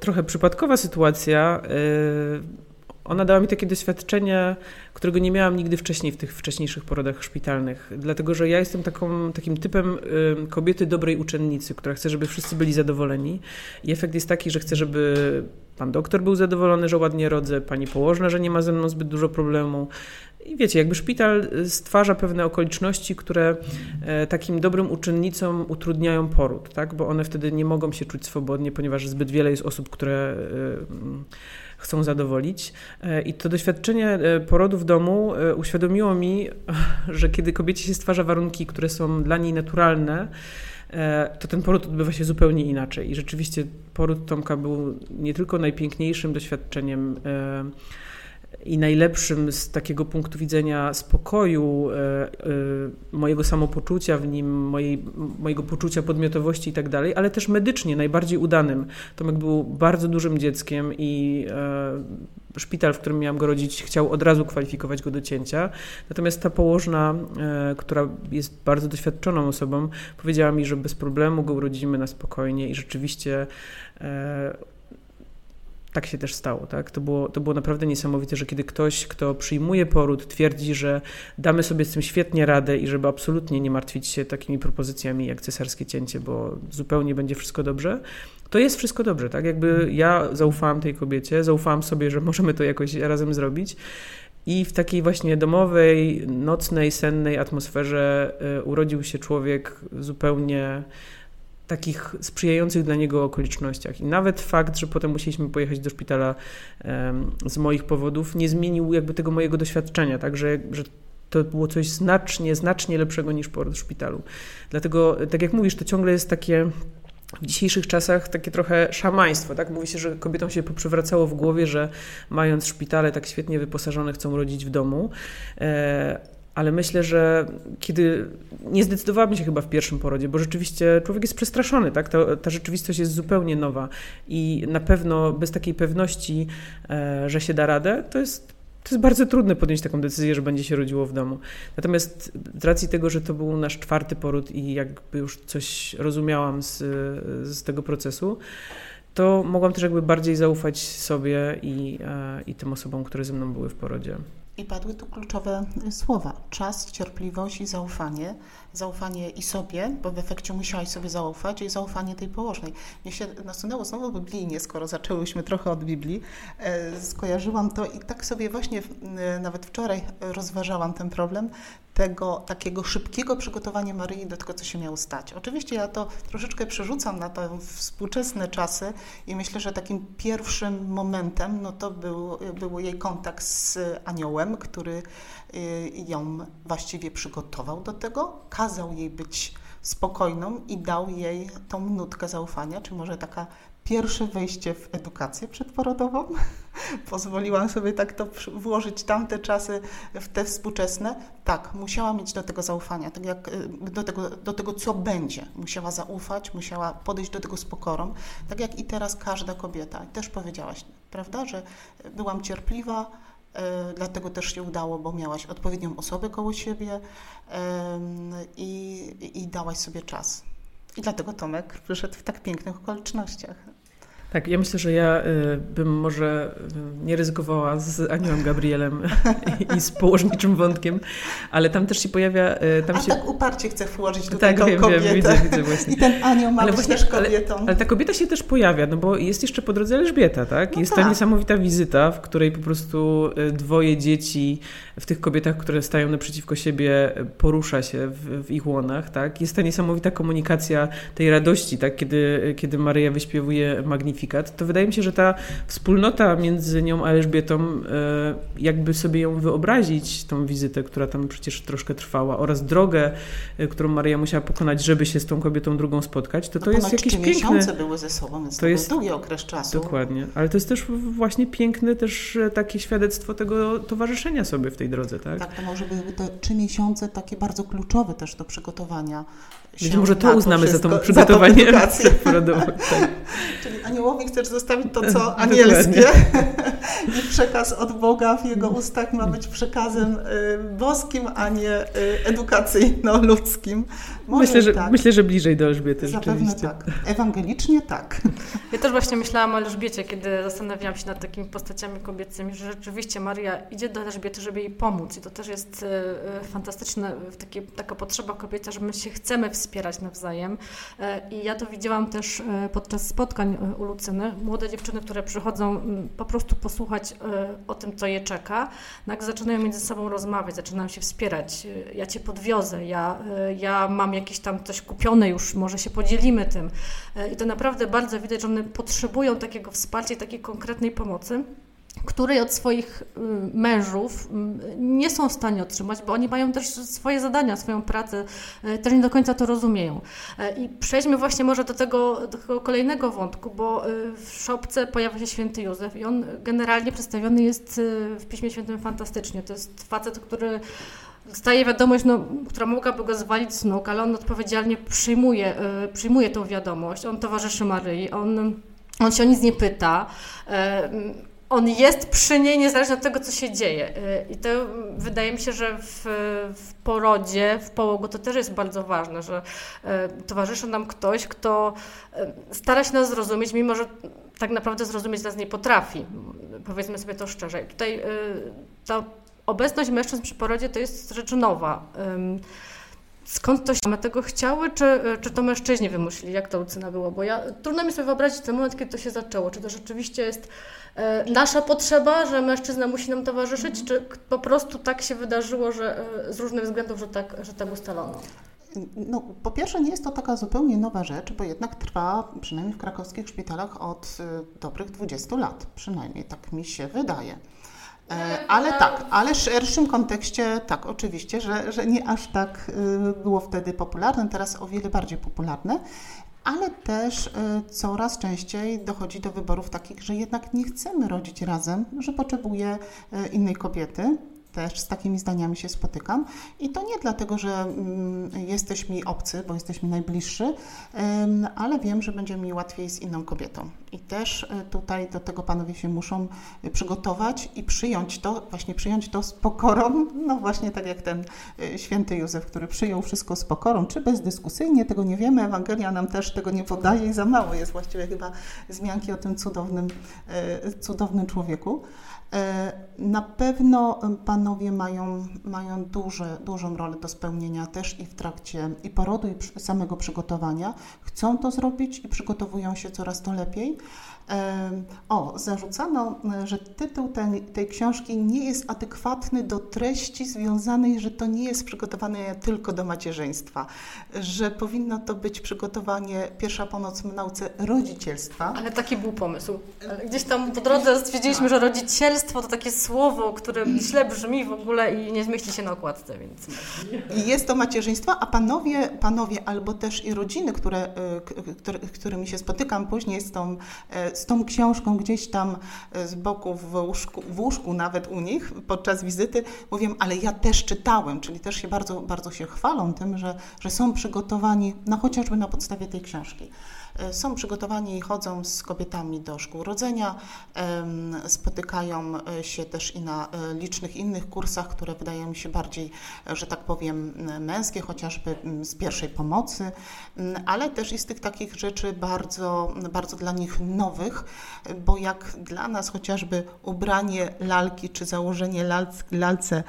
trochę przypadkowa sytuacja e, ona dała mi takie doświadczenie, którego nie miałam nigdy wcześniej w tych wcześniejszych porodach szpitalnych. Dlatego, że ja jestem taką, takim typem y, kobiety dobrej uczennicy, która chce, żeby wszyscy byli zadowoleni. I efekt jest taki, że chcę, żeby pan doktor był zadowolony, że ładnie rodzę, pani położna, że nie ma ze mną zbyt dużo problemu. I wiecie, jakby szpital stwarza pewne okoliczności, które e, takim dobrym uczennicom utrudniają poród, tak? bo one wtedy nie mogą się czuć swobodnie, ponieważ zbyt wiele jest osób, które chcą zadowolić. E, I to doświadczenie e, porodu w domu e, uświadomiło mi, że kiedy kobiecie się stwarza warunki, które są dla niej naturalne, to ten poród odbywa się zupełnie inaczej. I rzeczywiście poród Tomka był nie tylko najpiękniejszym doświadczeniem i najlepszym z takiego punktu widzenia spokoju, e, e, mojego samopoczucia w nim, mojej, mojego poczucia podmiotowości i tak dalej, ale też medycznie najbardziej udanym. Tomek był bardzo dużym dzieckiem i e, szpital, w którym miałam go rodzić, chciał od razu kwalifikować go do cięcia. Natomiast ta położna, która jest bardzo doświadczoną osobą, powiedziała mi, że bez problemu go urodzimy na spokojnie i rzeczywiście tak się też stało. Tak? To, było, to było naprawdę niesamowite, że kiedy ktoś, kto przyjmuje poród, twierdzi, że damy sobie z tym świetnie radę i żeby absolutnie nie martwić się takimi propozycjami jak cesarskie cięcie, bo zupełnie będzie wszystko dobrze, to jest wszystko dobrze. Tak? Jakby ja zaufałam tej kobiecie, zaufałam sobie, że możemy to jakoś razem zrobić. I w takiej właśnie domowej, nocnej, sennej atmosferze y, urodził się człowiek zupełnie takich sprzyjających dla niego okolicznościach. I nawet fakt, że potem musieliśmy pojechać do szpitala um, z moich powodów, nie zmienił jakby tego mojego doświadczenia, także że to było coś znacznie, znacznie lepszego niż poród w szpitalu. Dlatego, tak jak mówisz, to ciągle jest takie w dzisiejszych czasach takie trochę szamaństwo, tak? Mówi się, że kobietom się poprzewracało w głowie, że mając szpitale tak świetnie wyposażone, chcą rodzić w domu. E, ale myślę, że kiedy nie zdecydowałabym się chyba w pierwszym porodzie, bo rzeczywiście człowiek jest przestraszony, tak? Ta, ta rzeczywistość jest zupełnie nowa i na pewno bez takiej pewności, e, że się da radę, to jest to jest bardzo trudne podjąć taką decyzję, że będzie się rodziło w domu. Natomiast z racji tego, że to był nasz czwarty poród i jakby już coś rozumiałam z, z tego procesu, to mogłam też jakby bardziej zaufać sobie i, e, i tym osobom, które ze mną były w porodzie. I padły tu kluczowe słowa: czas, cierpliwość i zaufanie. Zaufanie i sobie, bo w efekcie musiałaś sobie zaufać, i zaufanie tej położnej. Mnie się nasunęło znowu biblijnie, skoro zaczęłyśmy trochę od Biblii. E, skojarzyłam to i tak sobie właśnie e, nawet wczoraj rozważałam ten problem tego takiego szybkiego przygotowania Maryi do tego, co się miało stać. Oczywiście ja to troszeczkę przerzucam na te współczesne czasy i myślę, że takim pierwszym momentem no to był, był jej kontakt z aniołem, który y, ją właściwie przygotował do tego, kazał jej być spokojną i dał jej tą nutkę zaufania, czy może taka pierwsze wejście w edukację przedporodową. Pozwoliłam sobie tak to włożyć tamte czasy w te współczesne. Tak, musiała mieć do tego zaufania, tak jak y, do tego, do tego, co będzie. Musiała zaufać, musiała podejść do tego z pokorą, tak jak i teraz każda kobieta. Też powiedziałaś, prawda, że byłam cierpliwa, y, dlatego też się udało, bo miałaś odpowiednią osobę koło siebie i, i dałaś sobie czas. I dlatego Tomek przyszedł w tak pięknych okolicznościach. Tak, ja myślę, że ja y, bym może y, nie ryzykowała z Aniołem Gabrielem i z położniczym wątkiem, ale tam też się pojawia... Y, tam A się... tak uparcie chce włożyć tutaj tak, wiem, kobietę. Wiem, widzę, widzę właśnie. I ten anioł ma ale być właśnie, też kobietą. Ale, ale, ta kobieta się też pojawia, no bo jest jeszcze po drodze Elżbieta, tak? No jest tak. ta niesamowita wizyta, w której po prostu dwoje dzieci w tych kobietach, które stają naprzeciwko siebie, porusza się w, w ich łonach, tak? Jest ta niesamowita komunikacja tej radości, tak? Kiedy, kiedy Maryja wyśpiewuje Magnificat to wydaje mi się, że ta wspólnota między nią a Elżbietą, e, jakby sobie ją wyobrazić, tą wizytę, która tam przecież troszkę trwała, oraz drogę, e, którą Maria musiała pokonać, żeby się z tą kobietą drugą spotkać, to to jest jakiś piękny... miesiące były ze sobą, więc to, to jest długi okres czasu. Dokładnie, ale to jest też właśnie piękne też takie świadectwo tego towarzyszenia sobie w tej drodze, tak? Tak, to może były te trzy miesiące takie bardzo kluczowe też do przygotowania więc może to uznamy za to przygotowanie porodowe. Tak. Czyli aniołowi chcesz zostawić to, co anielskie i przekaz od Boga w jego ustach ma być przekazem y, boskim, a nie y, edukacyjno-ludzkim. myślę, że, tak. myślę, że bliżej do Elżbiety Zapewne rzeczywiście. tak. Ewangelicznie tak. Ja też właśnie myślałam o Elżbiecie, kiedy zastanawiałam się nad takimi postaciami kobiecymi, że rzeczywiście Maria idzie do Elżbiety, żeby jej pomóc i to też jest y, fantastyczne, takie, taka potrzeba kobieca, że my się chcemy wspierać nawzajem. E, I ja to widziałam też e, podczas spotkań e, u Lucyny. Młode dziewczyny, które przychodzą po prostu posłuchać o tym, co je czeka, nagle zaczynają między sobą rozmawiać, zaczynają się wspierać. Ja cię podwiozę, ja, ja mam jakieś tam coś kupione już, może się podzielimy tym. I to naprawdę bardzo widać, że one potrzebują takiego wsparcia, takiej konkretnej pomocy której od swoich y, mężów y, nie są w stanie otrzymać, bo oni mają też swoje zadania, swoją pracę, y, też nie do końca to rozumieją. I przejdźmy właśnie może do tego, do tego kolejnego wątku, bo w szopce pojawia się święty Józef i on generalnie przedstawiony jest w Piśmie Świętym fantastycznie. To jest facet, który dostaje wiadomość, no, która mogłaby go zwalić z nóg, ale on odpowiedzialnie przyjmuje, przyjmuje tą wiadomość. On towarzyszy Maryi, on, on się o nic nie pyta on jest przy niej niezależnie od tego, co się dzieje. Y, I to wydaje mi się, że w, w porodzie, w połogu to też jest bardzo ważne, że y, towarzyszy nam ktoś, kto y, stara się nas zrozumieć, mimo że tak naprawdę zrozumieć nas nie potrafi. Powiedzmy sobie to szczerze. I tutaj ta obecność mężczyzn przy porodzie to jest rzecz nowa. Skąd to się tego chciały, czy, czy to mężczyźni wymyślili? Jak to Lucyna było? Bo ja, trudno mi sobie wyobrazić ten moment, kiedy to się zaczęło. Czy to rzeczywiście jest E, nasza potrzeba, że mężczyzna musi nam towarzyszyć, czy po prostu tak się wydarzyło, że e, z różnych względów, że tak, że tak ustalono? No, po pierwsze, nie jest to taka zupełnie nowa rzecz, bo jednak trwa, przynajmniej w krakowskich szpitalach, od e, dobrych 20 lat. Przynajmniej tak mi się wydaje. Ale tak, ale w szerszym kontekście tak, oczywiście, że, że nie aż tak było wtedy popularne, teraz o wiele bardziej popularne ale też y, coraz częściej dochodzi do wyborów takich, że jednak nie chcemy rodzić razem, że potrzebuję y, innej kobiety. Też z takimi zdaniami się spotykam. I to nie dlatego, że mm, jesteś mi obcy, bo jesteś mi najbliższy, ale wiem, że będzie mi łatwiej z inną kobietą. I też tutaj do tego panowie się muszą przygotować i przyjąć to, właśnie przyjąć to z pokorą, no właśnie tak jak ten święty Józef, który przyjął wszystko z pokorą, czy bezdyskusyjnie, tego nie wiemy, Ewangelia nam też tego nie podaje i za mało jest właściwie chyba zmianki o tym cudownym, cudownym człowieku. E, na pewno panowie mają, mają duże, dużą rolę do spełnienia też i w trakcie i porodu, i samego przygotowania. Chcą to zrobić i przygotowują się coraz to lepiej. O, zarzucano, że tytuł tej, tej książki nie jest adekwatny do treści związanej, że to nie jest przygotowanie tylko do macierzyństwa, że powinno to być przygotowanie pierwsza pomoc w nauce rodzicielstwa. Ale taki był pomysł. Gdzieś tam po drodze stwierdziliśmy, że rodzicielstwo to takie słowo, które źle brzmi w ogóle i nie zmieści się na okładce, więc... I jest to macierzyństwo, a panowie, panowie albo też i rodziny, które, y, które, którymi się spotykam później z tą e, z tą książką gdzieś tam e, z boku w łóżku, w łóżku nawet u nich podczas wizyty, mówię, ale ja też czytałem, czyli też się bardzo, bardzo się chwalą tym, że, że są przygotowani, no chociażby na podstawie tej książki. E, są przygotowani i chodzą z kobietami do szkół rodzenia, spotykają e, się też i na e, licznych innych kursach, które wydają mi się bardziej, że tak powiem, męskie, chociażby z pierwszej pomocy, ale też i z tych takich rzeczy bardzo, bardzo dla nich nowych, bo jak dla nas chociażby ubranie lalki czy założenie lalce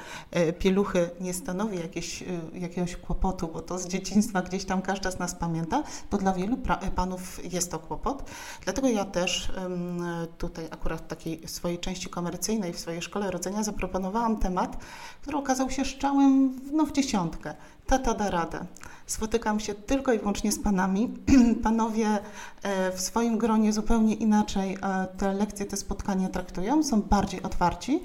pieluchy nie stanowi jakieś, jakiegoś kłopotu, bo to z dzieciństwa gdzieś tam każda z nas pamięta, to dla wielu panów jest to kłopot. Dlatego ja też tutaj akurat w takiej swojej części komercyjnej, w swojej szkole rodzenia zaproponowałam temat, który okazał się szczałem no, w dziesiątkę. Tata da radę. Spotykam się tylko i wyłącznie z panami. Panowie e, w swoim gronie zupełnie inaczej e, te lekcje, te spotkania traktują, są bardziej otwarci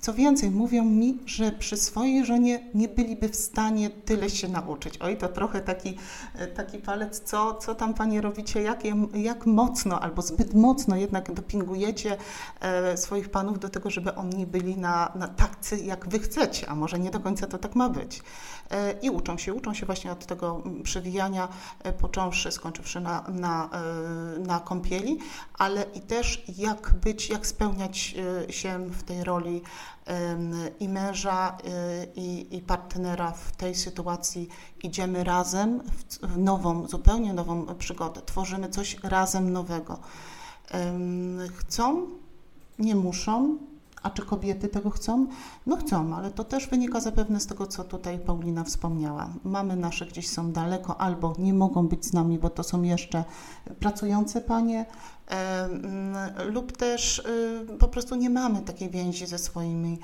co więcej, mówią mi, że przy swojej żonie nie byliby w stanie tyle się nauczyć. Oj, to trochę taki, e, taki palec, co, co tam Panie robicie, jak, jak mocno albo zbyt mocno jednak dopingujecie e, swoich panów do tego, żeby oni byli na, na tacy, jak Wy chcecie, a może nie do końca to tak ma być. E, I uczą się, uczą się właśnie od tego przewijania, począwszy, skończywszy na, na, na kąpieli, ale i też jak być, jak spełniać się w tej roli i męża, i, i partnera w tej sytuacji idziemy razem w nową, zupełnie nową przygodę. Tworzymy coś razem nowego. Chcą, nie muszą, a czy kobiety tego chcą? No chcą, ale to też wynika zapewne z tego, co tutaj Paulina wspomniała. Mamy nasze gdzieś są daleko albo nie mogą być z nami, bo to są jeszcze pracujące panie, lub też y, po prostu nie mamy takiej więzi ze swoimi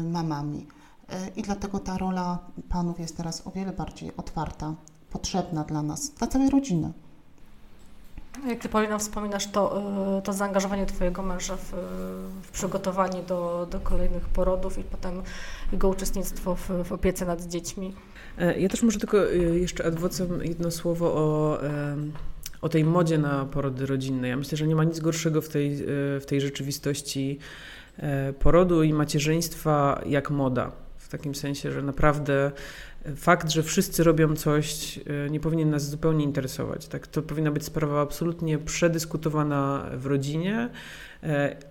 y, mamami. Y, I dlatego ta rola panów jest teraz o wiele bardziej otwarta, potrzebna dla nas, dla całej rodziny. Jak Ty, Paulina, wspominasz to, to zaangażowanie Twojego męża w, w przygotowanie do, do kolejnych porodów i potem jego uczestnictwo w, w opiece nad dziećmi. E, ja też może tylko jeszcze adwocem jedno słowo o o tej modzie na porody rodzinne. Ja myślę, że nie ma nic gorszego w tej, e, w tej rzeczywistości e, porodu i macierzyństwa jak moda. Takim sensie, że naprawdę fakt, że wszyscy robią coś, e, nie powinien nas zupełnie interesować. Tak? To powinna być sprawa absolutnie przedyskutowana w rodzinie,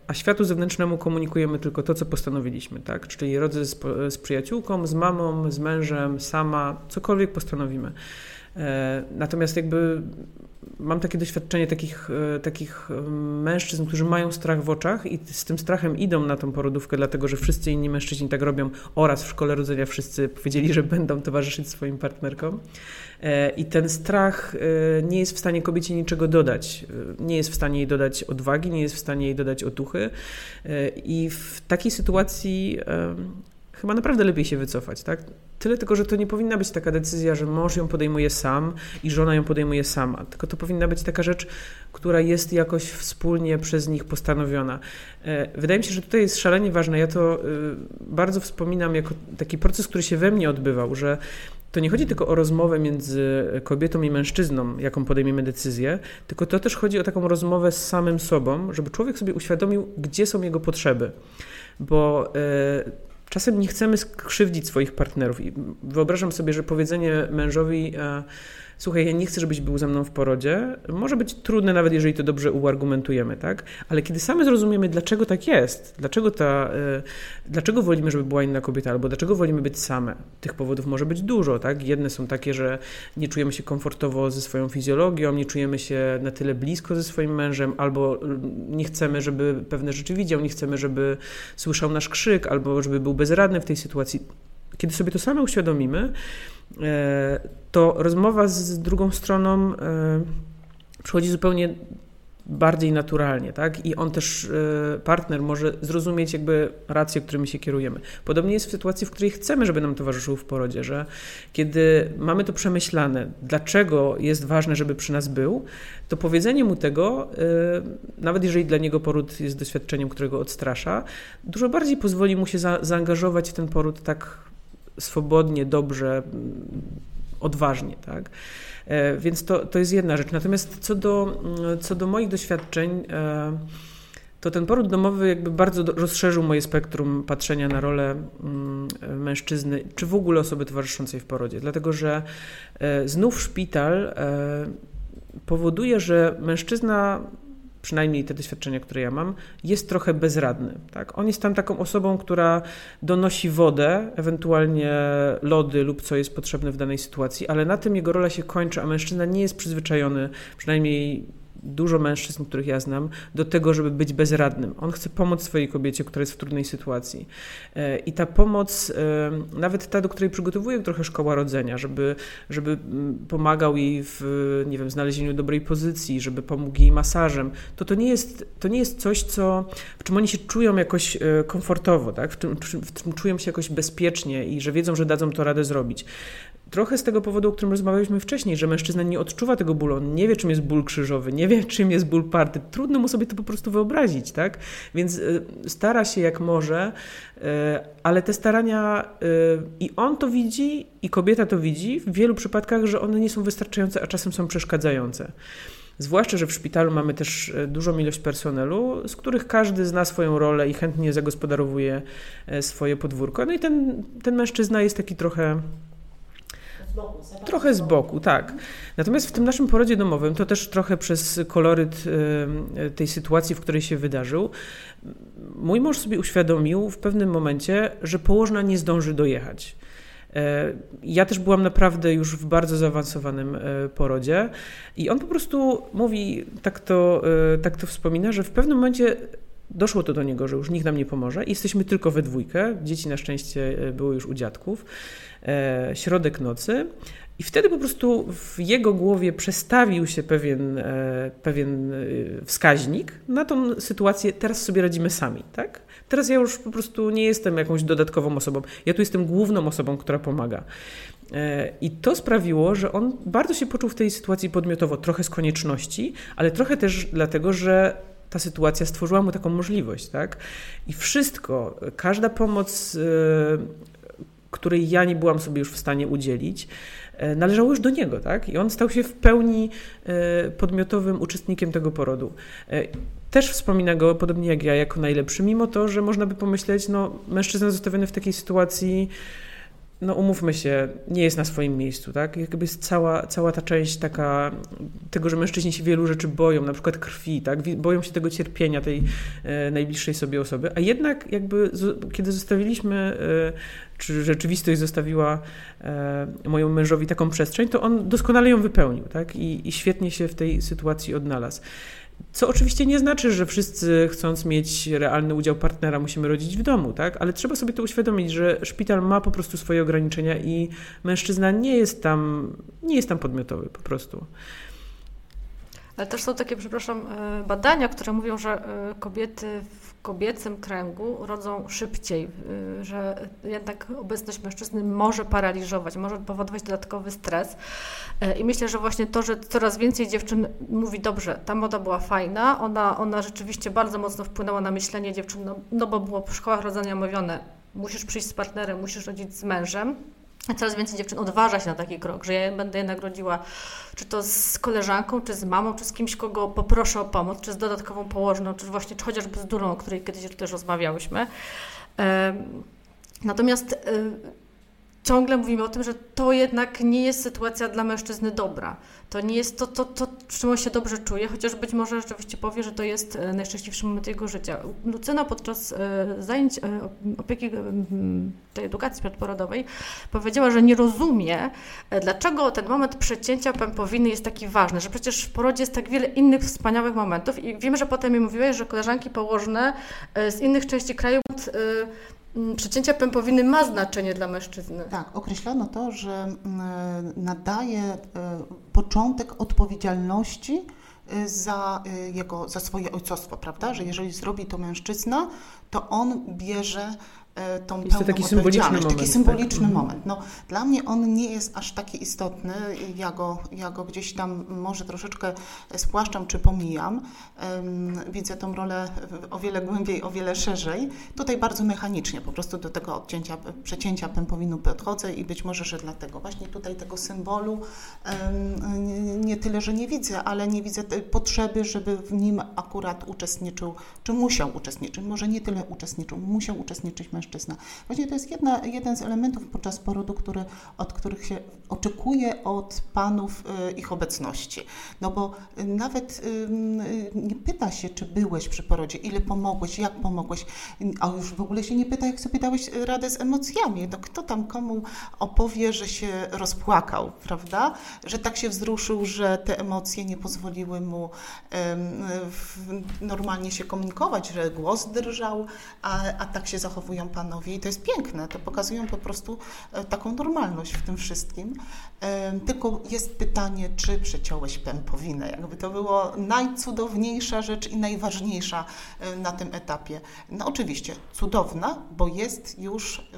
a światu zewnętrznemu komunikujemy tylko to, co postanowiliśmy. Tak? Czyli rodzę z, z przyjaciółką, z mamą, z mężem, sama, cokolwiek postanowimy. Natomiast jakby mam takie doświadczenie takich, e, takich e, mężczyzn, którzy mają strach w oczach i z tym strachem idą na tą porodówkę, dlatego że wszyscy inni mężczyźni tak robią oraz w szkole rodzenia wszyscy powiedzieli, że będą towarzyszyć swoim partnerkom. E, I ten strach nie jest w stanie kobiecie niczego dodać. Nie jest w stanie jej dodać odwagi, nie jest w stanie jej dodać otuchy. I w takiej sytuacji chyba naprawdę lepiej się wycofać, tak? Tyle tylko, że to nie powinna być taka decyzja, że mąż ją podejmuje sam i żona ją podejmuje sama, tylko to powinna być taka rzecz, która jest jakoś wspólnie przez nich postanowiona. E, wydaje mi się, że tutaj jest szalenie ważne. Ja to e, bardzo wspominam jako taki proces, który się we mnie odbywał, że to nie chodzi tylko o rozmowę między kobietą i mężczyzną, jaką podejmiemy decyzję, tylko to też chodzi o taką rozmowę z samym sobą, żeby człowiek sobie uświadomił, gdzie są jego potrzeby. Bo e, czasem nie chcemy skrzywdzić swoich partnerów. I wyobrażam sobie, że powiedzenie mężowi, e, słuchaj, ja nie chcę, żebyś był ze mną w porodzie, może być trudne, nawet jeżeli to dobrze uargumentujemy, tak? Ale kiedy sami zrozumiemy, dlaczego tak jest, dlaczego, ta, y, dlaczego wolimy, żeby była inna kobieta, albo dlaczego wolimy być same, tych powodów może być dużo, tak? Jedne są takie, że nie czujemy się komfortowo ze swoją fizjologią, nie czujemy się na tyle blisko ze swoim mężem, albo nie chcemy, żeby pewne rzeczy widział, nie chcemy, żeby słyszał nasz krzyk, albo żeby był bezradny w tej sytuacji. Kiedy sobie to same uświadomimy, E, to rozmowa z drugą stroną e, przychodzi zupełnie bardziej naturalnie, tak? I on też, e, partner może zrozumieć jakby racje, którymi się kierujemy. Podobnie jest w sytuacji, w której chcemy, żeby nam towarzyszył w porodzie, że kiedy mamy to przemyślane, dlaczego jest ważne, żeby przy nas był, to powiedzenie mu tego, nawet jeżeli dla niego poród jest doświadczeniem, którego odstrasza, dużo bardziej pozwoli mu się za, zaangażować w ten poród tak swobodnie, dobrze, odważnie, tak? E, więc to, to jest jedna rzecz. Natomiast co do, co do moich doświadczeń, e, to ten poród domowy jakby bardzo rozszerzył moje spektrum patrzenia na rolę mm, mężczyzny, czy w ogóle osoby towarzyszącej w porodzie. Dlatego, że e, znów szpital powoduje, że mężczyzna przynajmniej te doświadczenia, które ja mam, jest trochę bezradny. Tak? On jest tam taką osobą, która donosi wodę, ewentualnie lody lub co jest potrzebne w danej sytuacji, ale na tym jego rola się kończy, a mężczyzna nie jest przyzwyczajony, przynajmniej dużo mężczyzn, których ja znam, do tego, żeby być bezradnym. On chce pomóc swojej kobiecie, która jest w trudnej sytuacji. E, I ta pomoc, e, nawet ta, do której przygotowuje trochę szkoła rodzenia, żeby, żeby mm, pomagał jej w nie wiem, znalezieniu dobrej pozycji, żeby pomógł jej masażem, to to nie jest, to nie jest coś, co, w czym oni się czują jakoś e, komfortowo, tak? w, czym, w czym czują się jakoś bezpiecznie i że wiedzą, że dadzą to radę zrobić. Trochę z tego powodu, o którym rozmawialiśmy wcześniej, że mężczyzna nie odczuwa tego bólu, on nie wie, czym jest ból krzyżowy, nie wie, czym jest ból party. Trudno mu sobie to po prostu wyobrazić, tak? Więc e, stara się jak może, e, ale te starania e, i on to widzi, i kobieta to widzi w wielu przypadkach, że one nie są wystarczające, a czasem są przeszkadzające. Zwłaszcza, że w szpitalu mamy też dużą ilość personelu, z których każdy zna swoją rolę i chętnie zagospodarowuje swoje podwórko. No i ten, ten mężczyzna jest taki trochę Trochę z boku, tak. Natomiast w tym naszym porodzie domowym, to też trochę przez koloryt tej sytuacji, w której się wydarzył, mój mąż sobie uświadomił w pewnym momencie, że położna nie zdąży dojechać. E, ja też byłam naprawdę już w bardzo zaawansowanym e, porodzie i on po prostu mówi, tak to, e, tak to wspomina, że w pewnym momencie doszło to do niego, że już nikt nam nie pomoże i jesteśmy tylko we dwójkę. Dzieci na szczęście były już u dziadków. E, środek nocy. I wtedy po prostu w jego głowie przestawił się pewien, e, pewien e, wskaźnik na tą sytuację, teraz sobie radzimy sami, tak? Teraz ja już po prostu nie jestem jakąś dodatkową osobą. Ja tu jestem główną osobą, która pomaga. I to sprawiło, że on bardzo się poczuł w tej sytuacji podmiotowo, trochę z konieczności, ale trochę też dlatego, że ta sytuacja stworzyła mu taką możliwość, tak? I wszystko, każda pomoc której ja nie byłam sobie już w stanie udzielić, e, należało już do niego, tak? I on stał się w pełni e, podmiotowym uczestnikiem tego porodu. Też wspomina go, podobnie jak ja, jako najlepszy, mimo to, że można by pomyśleć, no, mężczyzna zostawiony w takiej sytuacji, no umówmy się, nie jest na swoim miejscu, tak? Jakby jest cała, cała ta część taka tego, że mężczyźni się wielu rzeczy boją, na przykład krwi, tak? Boją się tego cierpienia tej e, najbliższej sobie osoby, a jednak jakby z, kiedy zostawiliśmy, e, czy rzeczywistość zostawiła e, mojemu mężowi taką przestrzeń, to on doskonale ją wypełnił, tak? I, i świetnie się w tej sytuacji odnalazł. Co oczywiście nie znaczy, że wszyscy chcąc mieć realny udział partnera musimy rodzić w domu, tak? Ale trzeba sobie to uświadomić, że szpital ma po prostu swoje ograniczenia i mężczyzna nie jest tam, nie jest tam podmiotowy po prostu. Ale też są takie, przepraszam, e, badania, które mówią, że e, kobiety w kobiecym kręgu rodzą szybciej, e, że jednak obecność mężczyzny może paraliżować, może powodować dodatkowy stres. I myślę, że właśnie to, że coraz więcej dziewczyn mówi, dobrze, ta moda była fajna, ona, ona rzeczywiście bardzo mocno wpłynęła na myślenie dziewczyn, no, no bo było w szkołach rodzenia mówione, musisz przyjść z partnerem, musisz rodzić z mężem, Coraz więcej dziewczyn odważa się na taki krok, że ja będę jednak rodziła, czy to z koleżanką, czy z mamą, czy z kimś, kogo poproszę o pomoc, czy z dodatkową położną, czy właśnie, czy chociażby z durą, o której kiedyś też rozmawiałyśmy. Natomiast ciągle mówimy o tym, że to jednak nie jest sytuacja dla mężczyzny dobra. To nie jest to, to, to, czym on się dobrze czuje, chociaż być może rzeczywiście powie, że to jest e, najszczęśliwszy moment jego życia. Lucyna podczas e, zajęć e, opieki tej edukacji przedporodowej powiedziała, że nie rozumie, dlaczego ten moment przecięcia pępowiny jest taki ważny, że przecież w porodzie jest tak wiele innych wspaniałych momentów i wiem, że potem mi mówiłeś, że koleżanki położne z innych części kraju przecięcia pępowiny ma znaczenie dla mężczyzny. Tak, określono to, że mm, nadaje e, początek odpowiedzialności e, za, e, jego, za swoje ojcostwo, prawda? Że jeżeli zrobi to mężczyzna, to on bierze E, tą jest to taki symboliczny moment. Taki symboliczny tak? moment. No, dla mnie on nie jest aż taki istotny. Ja go, ja go gdzieś tam może troszeczkę spłaszczam czy pomijam. Widzę tą rolę o wiele głębiej, o wiele szerzej. Tutaj bardzo mechanicznie po prostu do tego odcięcia, przecięcia pępowinu podchodzę i być może, że dlatego właśnie tutaj tego symbolu nie, nie tyle, że nie widzę, ale nie widzę potrzeby, żeby w nim akurat uczestniczył, czy musiał uczestniczyć. Może nie tyle uczestniczył, musiał uczestniczyć mężczyzna mężczyzna. Właśnie to jest jedna, jeden z elementów podczas porodu, który, od których się oczekuje od panów y, ich obecności. No bo nawet y, nie pyta się, czy byłeś przy porodzie, ile pomogłeś, jak pomogłeś, a już w ogóle się nie pyta, jak sobie dałeś radę z emocjami. No kto tam komu opowie, że się rozpłakał, prawda? Że tak się wzruszył, że te emocje nie pozwoliły mu normalnie się komunikować, że głos drżał, a, a tak się zachowują panowie i to jest piękne. To pokazują po prostu e, taką normalność w tym wszystkim. E, tylko jest pytanie, czy przeciąłeś pępowinę. Jakby to było najcudowniejsza rzecz i najważniejsza e, na tym etapie. No oczywiście cudowna, bo jest już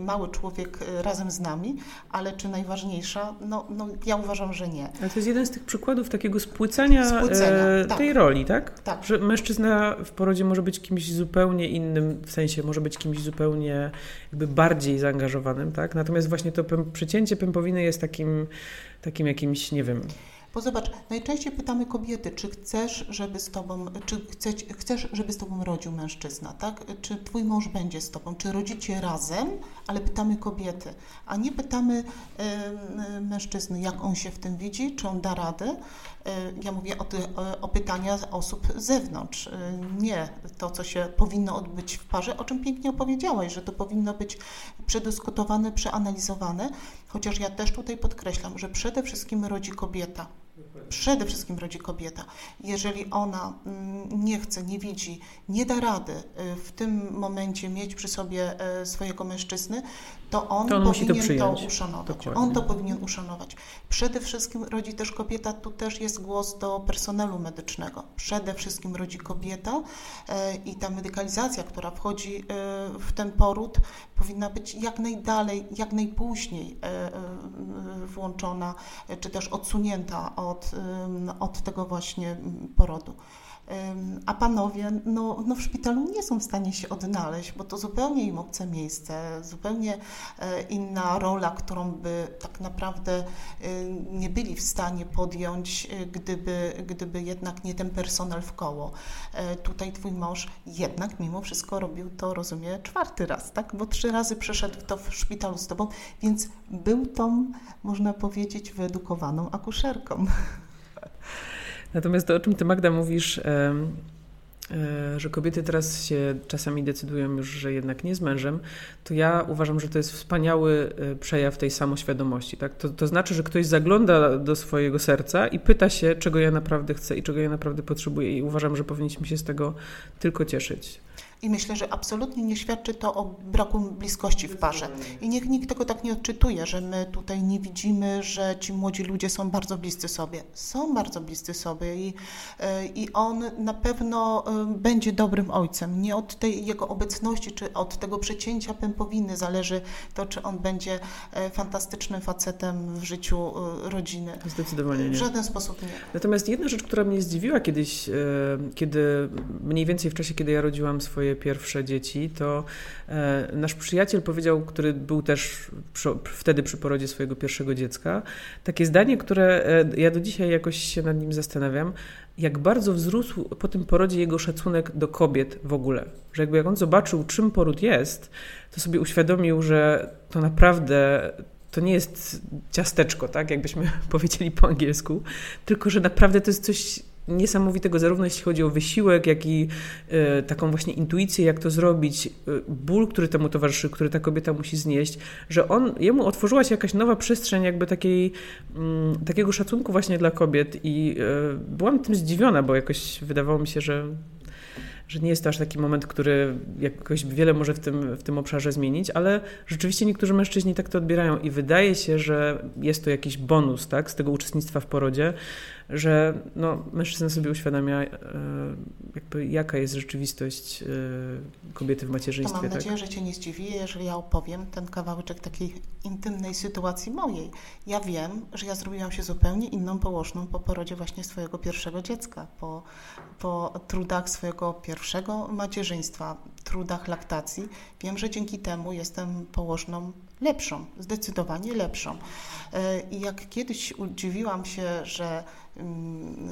mały człowiek razem z nami, ale czy najważniejsza? No, no ja uważam, że nie. Ale to jest jeden z tych przykładów takiego spłycenia, spłycenia e, tej tak. roli, tak? Tak. Że mężczyzna w porodzie może być kimś zupełnie innym, w sensie może być kimś zupełnie zupełnie jakby bardziej zaangażowanym, tak? Natomiast właśnie to przecięcie pępowiny jest takim, takim jakimś, nie wiem, bo zobacz, najczęściej pytamy kobiety, czy chcesz, żeby z tobą, czy chcesz, chcesz, żeby z tobą rodził mężczyzna, tak? Czy twój mąż będzie z tobą, czy rodzicie razem, ale pytamy kobiety, a nie pytamy y, mężczyzny, jak on się w tym widzi, czy on da radę. Ja mówię o, ty, o, pytania osób z zewnątrz, nie to, co się powinno odbyć w parze, o czym pięknie opowiedziałaś, że to powinno być przedyskutowane, przeanalizowane, chociaż ja też tutaj podkreślam, że przede wszystkim rodzi kobieta przede wszystkim rodzi kobieta. Jeżeli ona mm, nie chce, nie widzi, nie da rady y, w tym momencie mieć przy sobie y, swojego mężczyzny, to on, to on powinien to, to uszanować. Dokładnie. On to powinien uszanować. Przede wszystkim rodzi też kobieta, tu też jest głos do personelu medycznego. Przede wszystkim rodzi kobieta y, i ta medykalizacja, która wchodzi w ten poród, powinna być jak najdalej, jak najpóźniej włączona, czy też odsunięta od od tego właśnie porodu. A panowie no, no w szpitalu nie są w stanie się odnaleźć, bo to zupełnie im obce miejsce, zupełnie e, inna rola, którą by tak naprawdę e, nie byli w stanie podjąć, e, gdyby, gdyby jednak nie ten personel w koło. Tutaj twój mąż jednak mimo wszystko robił to, rozumie, czwarty raz, tak? Bo trzy razy przeszedł to w szpitalu z tobą, więc był tą, można powiedzieć, wyedukowaną akuszerką. Natomiast to, o czym ty Magda mówisz, e, że kobiety teraz się czasami decydują już, że jednak nie z mężem, to ja uważam, że to jest wspaniały e, przejaw tej samoświadomości. Tak? To, to znaczy, że ktoś zagląda do swojego serca i pyta się, czego ja naprawdę chcę i czego ja naprawdę potrzebuję. I uważam, że powinniśmy się z tego tylko cieszyć. I myślę, że absolutnie nie świadczy to o braku bliskości w parze. I niech nikt tego tak nie odczytuje, że my tutaj nie widzimy, że ci młodzi ludzie są bardzo bliscy sobie. Są bardzo bliscy sobie i, e, i on na pewno e, będzie dobrym ojcem. Nie od tej jego obecności, czy od tego przecięcia pępowiny zależy to, czy on będzie e, fantastycznym facetem w życiu rodziny. Zdecydowanie nie. W żaden sposób nie. Natomiast jedna rzecz, która mnie zdziwiła kiedyś, kiedy mniej więcej w czasie, kiedy ja rodziłam swoje swoje pierwsze dzieci, to e, nasz przyjaciel powiedział, który był też przy, wtedy przy porodzie swojego pierwszego dziecka, takie zdanie, które e, ja do dzisiaj jakoś się nad nim zastanawiam, jak bardzo wzrósł po tym porodzie jego szacunek do kobiet w ogóle. Że jakby jak on zobaczył, czym poród jest, to sobie uświadomił, że to naprawdę to nie jest ciasteczko, tak, jakbyśmy powiedzieli po angielsku, tylko że naprawdę to jest coś niesamowitego, zarówno jeśli chodzi o wysiłek, jak i e, taką właśnie intuicję, jak to zrobić, e, ból, który temu towarzyszy, który ta kobieta musi znieść, że on, jemu otworzyła się jakaś nowa przestrzeń jakby takiej, mm, takiego szacunku właśnie dla kobiet i e, byłam tym zdziwiona, bo jakoś wydawało mi się, że że nie jest to aż taki moment, który jakoś wiele może w tym, w tym obszarze zmienić, ale rzeczywiście niektórzy mężczyźni tak to odbierają i wydaje się, że jest to jakiś bonus tak, z tego uczestnictwa w porodzie, że no, mężczyzna sobie uświadamia, e, jakby jaka jest rzeczywistość e, kobiety w macierzyństwie. To mam tak? nadzieję, że Cię nie zdziwi, jeżeli ja opowiem ten kawałeczek takiej intymnej sytuacji mojej. Ja wiem, że ja zrobiłam się zupełnie inną położną po porodzie właśnie swojego pierwszego dziecka, po, po trudach swojego pierwszego macierzyństwa, trudach laktacji. Wiem, że dzięki temu jestem położną lepszą, zdecydowanie lepszą. E, I jak kiedyś udziwiłam się, że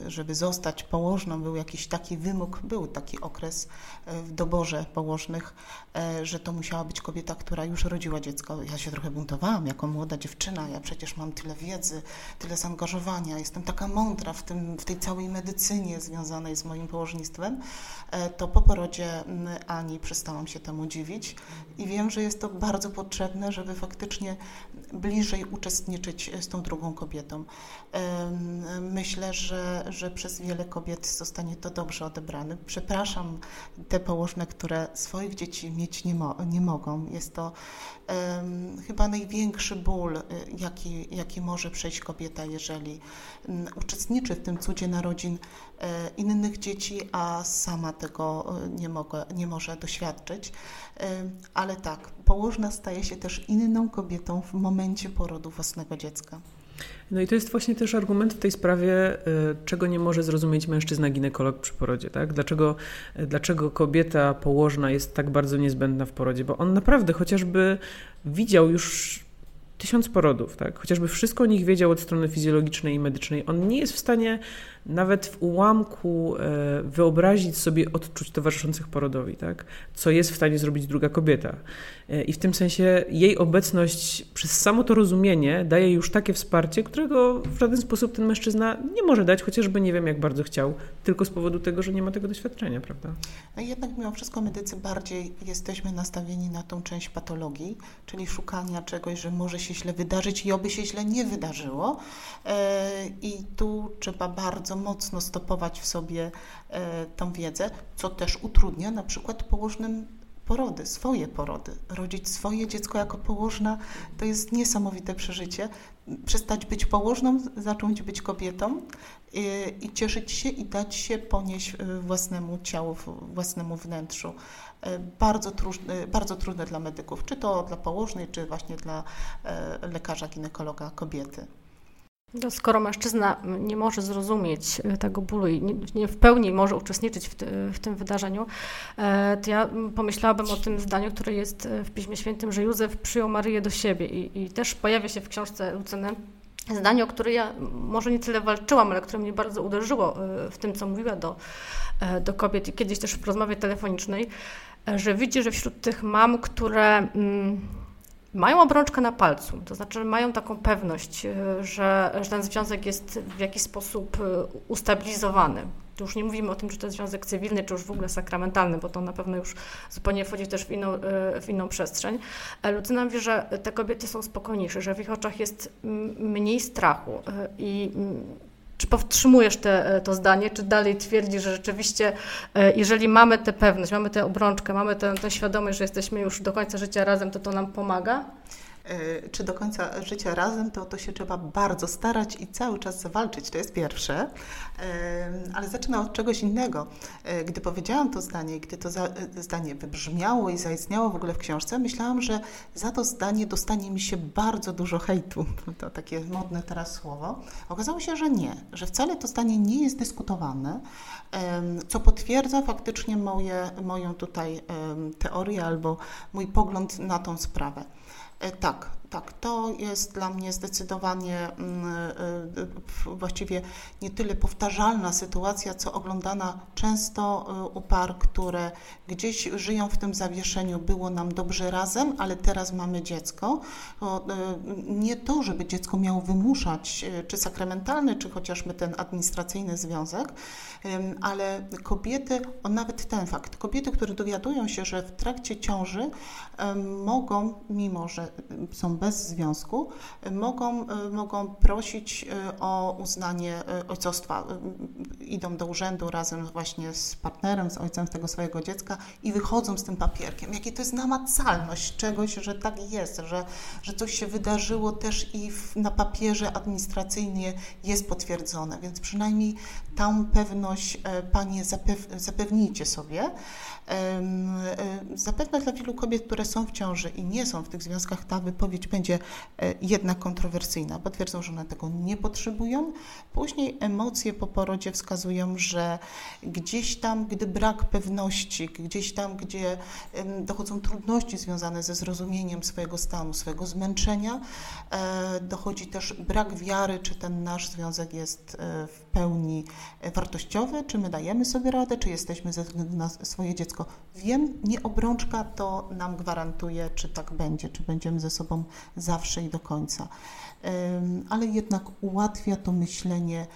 żeby zostać położną był jakiś taki wymóg, był taki okres e, w doborze położnych, e, że to musiała być kobieta, która już rodziła dziecko. Ja się trochę buntowałam jako młoda dziewczyna, ja przecież mam tyle wiedzy, tyle zaangażowania, jestem taka mądra w, tym, w tej całej medycynie związanej z moim położnictwem, to po porodzie mm, Ani przestałam się temu dziwić. I wiem, że jest to bardzo potrzebne, żeby faktycznie bliżej uczestniczyć z tą drugą kobietą. Myślę, że, że przez wiele kobiet zostanie to dobrze odebrane. Przepraszam te położne, które swoich dzieci mieć nie, mo nie mogą. Jest to um, chyba największy ból, y, jaki, jaki może przejść kobieta, jeżeli um, uczestniczy w tym cudzie narodzin innych dzieci, a sama tego e, nie, mogę, nie może doświadczyć. E, ale tak, położna staje się też inną kobietą w momencie porodu własnego dziecka. No i to jest właśnie też argument w tej sprawie, czego nie może zrozumieć mężczyzna ginekolog przy porodzie, tak? Dlaczego, dlaczego kobieta położna jest tak bardzo niezbędna w porodzie? Bo on naprawdę chociażby widział już tysiąc porodów, tak? Chociażby wszystko o nich wiedział od strony fizjologicznej i medycznej. On nie jest w stanie nawet w ułamku e, wyobrazić sobie odczuć towarzyszących porodowi, tak? co jest w stanie zrobić druga kobieta. E, I w tym sensie jej obecność przez samo to rozumienie daje już takie wsparcie, którego w żaden sposób ten mężczyzna nie może dać, chociażby nie wiem jak bardzo chciał, tylko z powodu tego, że nie ma tego doświadczenia, prawda? No jednak mimo wszystko medycy bardziej jesteśmy nastawieni na tą część patologii, czyli szukania czegoś, że może się źle wydarzyć i oby się źle nie wydarzyło. E, I tu trzeba bardzo bardzo mocno stopować w sobie e, tą wiedzę, co też utrudnia na przykład położnym porody, swoje porody. Rodzić swoje dziecko jako położna to jest niesamowite przeżycie. Przestać być położną, zacząć być kobietą i, e, i cieszyć się i dać się ponieść e, własnemu ciału, własnemu wnętrzu. Bardzo trudne, bardzo trudne dla medyków, czy to dla położnej, czy właśnie dla lekarza, ginekologa kobiety. No, skoro mężczyzna nie może zrozumieć e, tego bólu i nie, w pełni może uczestniczyć w, ty, w, tym wydarzeniu, e, to ja pomyślałabym o tym zdaniu, które jest e, w Piśmie Świętym, że Józef przyjął Maryję do siebie i, i też pojawia się w książce Lucyny zdanie, o które ja może nie tyle walczyłam, ale które mnie bardzo uderzyło w tym, co mówiła do, do kobiet i kiedyś też w rozmowie telefonicznej, że widzi, że wśród tych mam, które mm, mają obrączkę na palcu, to znaczy mają taką pewność, e, że, że ten związek jest w jakiś sposób e, ustabilizowany. Tu już nie mówimy o tym, czy to jest związek cywilny, czy już w ogóle sakramentalny, bo to na pewno już zupełnie wchodzi też w inną, e, w inną przestrzeń. Lucyna mówi, że te kobiety są spokojniejsze, że w ich oczach jest mniej strachu i czy powstrzymujesz te, to zdanie, czy dalej twierdzisz, że rzeczywiście, jeżeli mamy tę pewność, mamy tę obrączkę, mamy tę, tę świadomość, że jesteśmy już do końca życia razem, to to nam pomaga? E, czy do końca życia razem, to to się trzeba bardzo starać i cały czas zawalczyć, to jest pierwsze. E, ale zacznę od czegoś innego. E, gdy powiedziałam to zdanie, gdy to zdanie wybrzmiało i zaistniało w ogóle w książce, myślałam, że za to zdanie dostanie mi się bardzo dużo hejtu. To takie modne teraz słowo. Okazało się, że nie, że wcale to zdanie nie jest dyskutowane, co potwierdza faktycznie moje, moją tutaj teorię albo mój pogląd na tą sprawę. E, tak, to jest dla mnie zdecydowanie mm, e, e, właściwie nie tyle powtarzalna sytuacja, co oglądana często u par, które gdzieś żyją w tym zawieszeniu. Było nam dobrze razem, ale teraz mamy dziecko. Nie to, żeby dziecko miało wymuszać czy sakramentalny, czy chociażby ten administracyjny związek, ale kobiety, o nawet ten fakt, kobiety, które dowiadują się, że w trakcie ciąży mogą, mimo że są bez związku, mogą, e, mogą prosić e, o uznanie e, ojcostwa. Idą do urzędu razem właśnie z partnerem, z ojcem tego swojego dziecka i wychodzą z tym papierkiem. Jakie to jest namacalność czegoś, że tak jest, że, że coś się wydarzyło też i w, na papierze administracyjnie jest potwierdzone, więc przynajmniej tą pewność Panie zapew, zapewnijcie sobie. Zapewne dla wielu kobiet, które są w ciąży i nie są w tych związkach, ta wypowiedź będzie e, jednak kontrowersyjna, bo twierdzą, że one tego nie potrzebują. Później emocje po porodzie wskazują, że gdzieś tam, gdy brak pewności, gdzieś tam, gdzie dochodzą trudności związane ze zrozumieniem swojego stanu, swojego zmęczenia, e, dochodzi też brak wiary, czy ten nasz związek jest e, w pełni wartościowy, czy my dajemy sobie radę, czy jesteśmy ze względu na swoje dziecko. Wiem, nie obrączka to nam gwarantuje, czy tak będzie, czy będziemy ze sobą zawsze i do końca. Ale jednak ułatwia to myślenie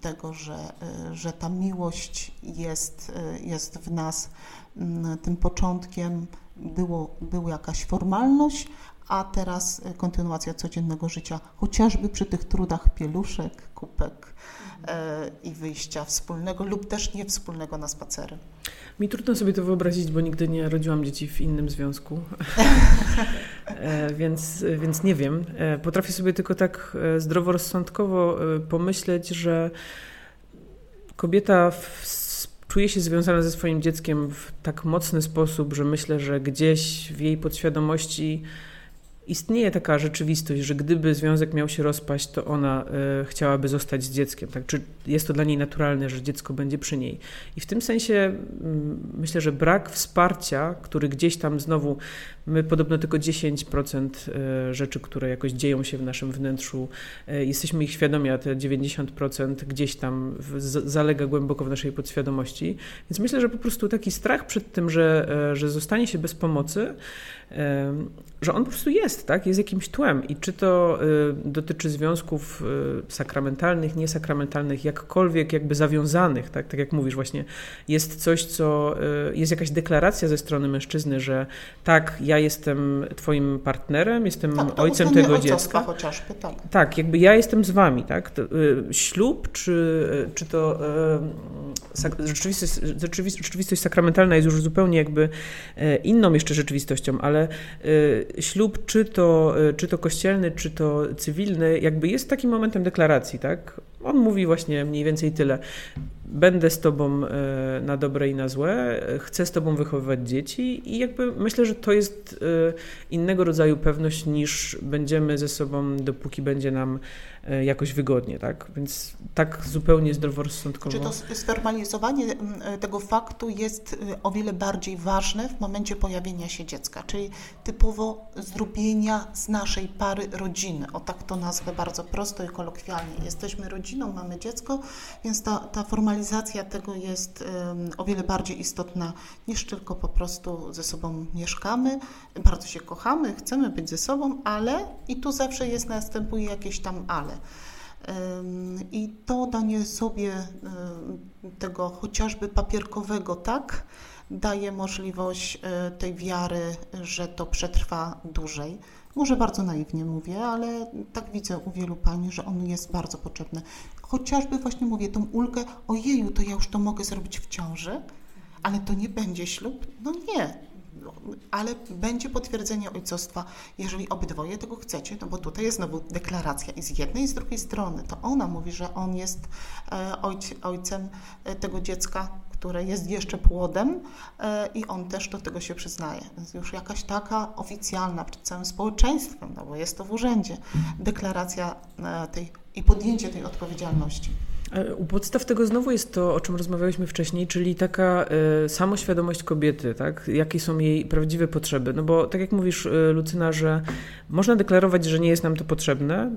tego, że, e, że ta miłość jest, e, jest w nas mm, tym początkiem, było, była jakaś formalność, a teraz kontynuacja codziennego życia, chociażby przy tych trudach pieluszek, kupek e, i wyjścia wspólnego lub też nie wspólnego na spacery. Mi trudno sobie to wyobrazić, bo nigdy nie rodziłam dzieci w innym związku, e, więc, więc nie wiem. E, potrafię sobie tylko tak e, zdroworozsądkowo pomyśleć, że kobieta w, czuje się związana ze swoim dzieckiem w tak mocny sposób, że myślę, że gdzieś w jej podświadomości istnieje taka rzeczywistość, że gdyby związek miał się rozpaść, to ona y, chciałaby zostać z dzieckiem. Tak? Czy jest to dla niej naturalne, że dziecko będzie przy niej? I w tym sensie y, myślę, że brak wsparcia, który gdzieś tam znowu, my podobno tylko 10% y, rzeczy, które jakoś dzieją się w naszym wnętrzu, y, jesteśmy ich świadomi, a te 90% gdzieś tam w, zalega głęboko w naszej podświadomości. Więc myślę, że po prostu taki strach przed tym, że, że zostanie się bez pomocy, że on po prostu jest, tak? jest jakimś tłem. I czy to y, dotyczy związków y, sakramentalnych, niesakramentalnych, jakkolwiek jakby zawiązanych, tak, tak jak mówisz, właśnie jest coś, co y, jest jakaś deklaracja ze strony mężczyzny, że tak, ja jestem twoim partnerem, jestem tak, ojcem tego dziecka. chociażby, tak. Tak, jakby ja jestem z wami, tak? Ślub, czy, czy to rzeczywistość, rzeczywistość sakramentalna jest już zupełnie jakby inną jeszcze rzeczywistością, ale Y, ślub, czy to, y, czy to kościelny, czy to cywilny, jakby jest takim momentem deklaracji, tak? On mówi właśnie mniej więcej tyle. Będę z tobą y, na dobre i na złe, chcę z tobą wychowywać dzieci i jakby myślę, że to jest innego rodzaju pewność niż będziemy ze sobą, dopóki będzie nam E, jakoś wygodnie, tak? Więc tak zupełnie zdroworozsądkowo. Czy to sformalizowanie e, tego faktu jest e, o wiele bardziej ważne w momencie pojawienia się dziecka, czyli typowo zrobienia z naszej pary rodziny. O tak to nazwę bardzo prosto i kolokwialnie. Jesteśmy rodziną, mamy dziecko, więc ta, ta formalizacja tego jest o wiele bardziej istotna niż tylko po prostu ze sobą mieszkamy, bardzo się kochamy, chcemy być ze sobą, ale i tu zawsze jest, następuje jakieś tam ale. I to danie sobie tego chociażby papierkowego tak daje możliwość e, tej wiary, że to przetrwa dłużej. Może bardzo naiwnie mówię, ale tak widzę u wielu pań, że on jest bardzo potrzebny. Chociażby właśnie mówię tą ulgę, ojeju, to ja już to mogę zrobić w ciąży, ale to nie będzie ślub? No nie, ale będzie potwierdzenie ojcostwa, jeżeli obydwoje tego chcecie, no bo tutaj jest znowu deklaracja i z jednej i z drugiej strony. To ona mówi, że on jest e, ojc, ojcem e, tego dziecka, które jest jeszcze płodem e, i on też do tego się przyznaje. Więc już jakaś taka oficjalna przed całym społeczeństwem, no bo jest to w urzędzie, deklaracja tej i podjęcie tej odpowiedzialności. U podstaw tego znowu jest to, o czym rozmawialiśmy wcześniej, czyli taka y, samoświadomość kobiety, tak? jakie są jej prawdziwe potrzeby. No bo tak jak mówisz, y, Lucyna, że można deklarować, że nie jest nam to potrzebne,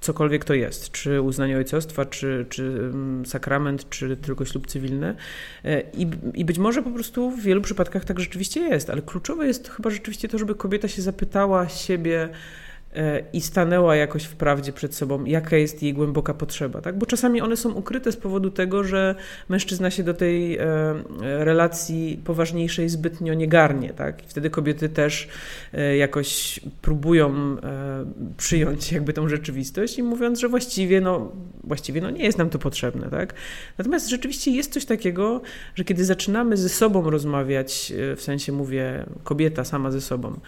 cokolwiek to jest, czy uznanie ojcostwa, czy, czy sakrament, czy tylko ślub cywilny. I, I być może po prostu w wielu przypadkach tak rzeczywiście jest, ale kluczowe jest chyba rzeczywiście to, żeby kobieta się zapytała siebie, E, i stanęła jakoś w prawdzie przed sobą, jaka jest jej głęboka potrzeba. Tak? Bo czasami one są ukryte z powodu tego, że mężczyzna się do tej e, relacji poważniejszej zbytnio nie garnie. Tak? I wtedy kobiety też e, jakoś próbują przyjąć jakby tą rzeczywistość i mówiąc, że właściwie no, właściwie no nie jest nam to potrzebne. Tak? Natomiast rzeczywiście jest coś takiego, że kiedy zaczynamy ze sobą rozmawiać, w sensie mówię kobieta sama ze sobą,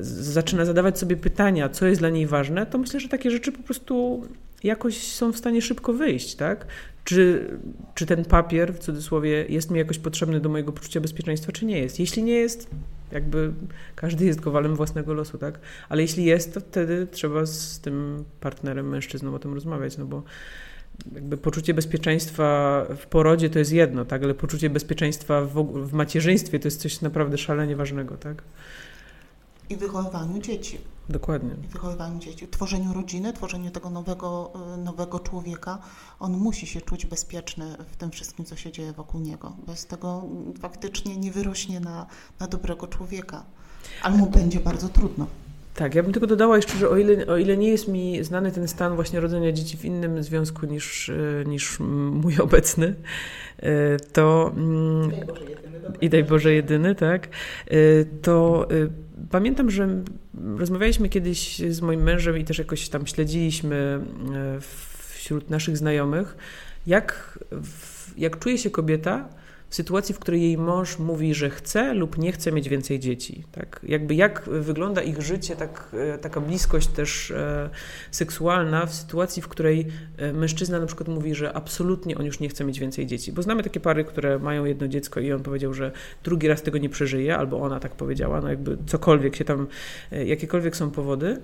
zaczyna zadawać sobie pytania, co jest dla niej ważne, to myślę, że takie rzeczy po prostu jakoś są w stanie szybko wyjść, tak? Czy, czy ten papier, w cudzysłowie, jest mi jakoś potrzebny do mojego poczucia bezpieczeństwa, czy nie jest? Jeśli nie jest, jakby każdy jest kowalem własnego losu, tak? Ale jeśli jest, to wtedy trzeba z tym partnerem, mężczyzną o tym rozmawiać, no bo jakby poczucie bezpieczeństwa w porodzie to jest jedno, tak? Ale poczucie bezpieczeństwa w, w macierzyństwie to jest coś naprawdę szalenie ważnego, tak? I wychowywaniu dzieci. Dokładnie. I wychowywaniu dzieci, tworzeniu rodziny, tworzeniu tego nowego, y, nowego człowieka. On musi się czuć bezpieczny w tym wszystkim, co się dzieje wokół niego. Bez tego faktycznie nie wyrośnie na, na dobrego człowieka. Ale mu będzie bardzo trudno. Tak, ja bym tylko dodała jeszcze, że o ile, o ile nie jest mi znany ten stan właśnie rodzenia dzieci w innym związku niż, y, niż mój obecny, y, to mm, i daj Boże jedyny, tak, to pamiętam, że rozmawialiśmy kiedyś z moim mężem i też jakoś tam śledziliśmy e, wśród naszych znajomych, jak, jak czuje się kobieta, w sytuacji, w której jej mąż mówi, że chce lub nie chce mieć więcej dzieci. Tak? Jakby jak wygląda ich życie, tak, e, taka bliskość też e, seksualna w sytuacji, w której e, mężczyzna na przykład mówi, że absolutnie on już nie chce mieć więcej dzieci. Bo znamy takie pary, które mają jedno dziecko i on powiedział, że drugi raz tego nie przeżyje, albo ona tak powiedziała, no jakby cokolwiek się tam, jakiekolwiek są powody.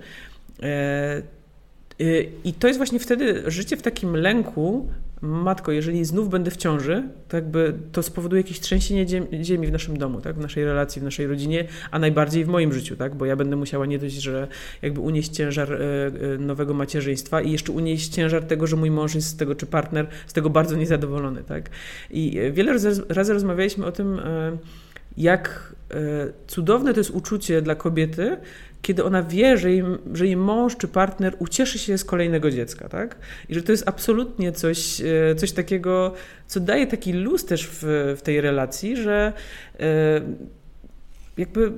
I to jest właśnie wtedy życie w takim lęku, matko, jeżeli znów będę w ciąży, to jakby to spowoduje jakieś trzęsienie ziemi w naszym domu, tak? w naszej relacji, w naszej rodzinie, a najbardziej w moim życiu, tak? bo ja będę musiała nie dość, że jakby unieść ciężar e, e, nowego macierzyństwa i jeszcze unieść ciężar tego, że mój mąż jest z tego, czy partner z tego bardzo niezadowolony. Tak? I wiele razy rozmawialiśmy o tym, jak cudowne to jest uczucie dla kobiety, kiedy ona wie, że jej, że jej mąż czy partner ucieszy się z kolejnego dziecka, tak? I że to jest absolutnie coś, e, coś takiego, co daje taki luz też w, w tej relacji, że e, jakby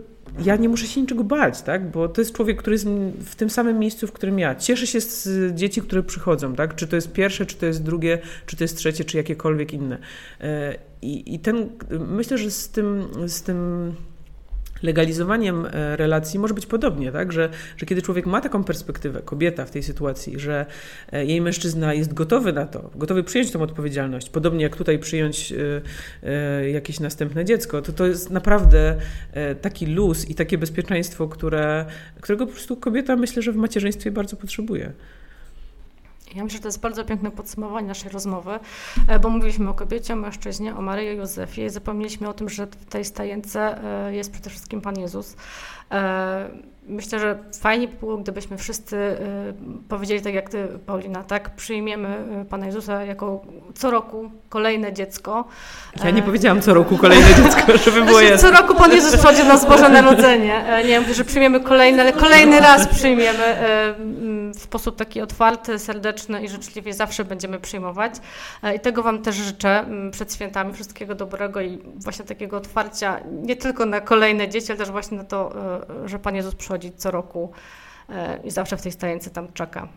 ja nie muszę się niczego bać, tak? Bo to jest człowiek, który jest w tym samym miejscu, w którym ja. Cieszy się z dzieci, które przychodzą, tak? Czy to jest pierwsze, czy to jest drugie, czy to jest trzecie, czy jakiekolwiek inne. E, I, i ten, myślę, że z tym, z tym legalizowaniem e, relacji może być podobnie, tak? że, że kiedy człowiek ma taką perspektywę, kobieta w tej sytuacji, że e, jej mężczyzna jest gotowy na to, gotowy przyjąć tą odpowiedzialność, podobnie jak tutaj przyjąć e, jakieś następne dziecko, to to jest naprawdę taki luz i takie bezpieczeństwo, które, którego po prostu kobieta myślę, że w macierzyństwie bardzo potrzebuje. Ja myślę, że to jest bardzo piękne podsumowanie naszej rozmowy, e, bo mówiliśmy o kobiecie, o mężczyźnie, o Maryi Józefie i zapomnieliśmy o tym, że w tej stajence e, jest przede wszystkim Pan Jezus. E, myślę, że fajnie by było, gdybyśmy wszyscy y, powiedzieli tak jak ty, Paulina, tak, przyjmiemy y, Pana Jezusa jako co roku kolejne dziecko. Ja nie powiedziałam co roku kolejne dziecko, żeby było znaczy, jasne. Co roku Pan Jezus przychodzi na Boże Narodzenie. E, nie mówię, że przyjmiemy kolejne, ale kolejny raz przyjmiemy e, w sposób taki otwarty, serdeczny i życzliwie zawsze będziemy przyjmować. E, I tego Wam też życzę przed świętami. Wszystkiego dobrego i właśnie takiego otwarcia nie tylko na kolejne dzieci, ale też właśnie na to, że Pan Jezus przychodzi przychodzi co roku e, i zawsze w tej stajence tam czeka.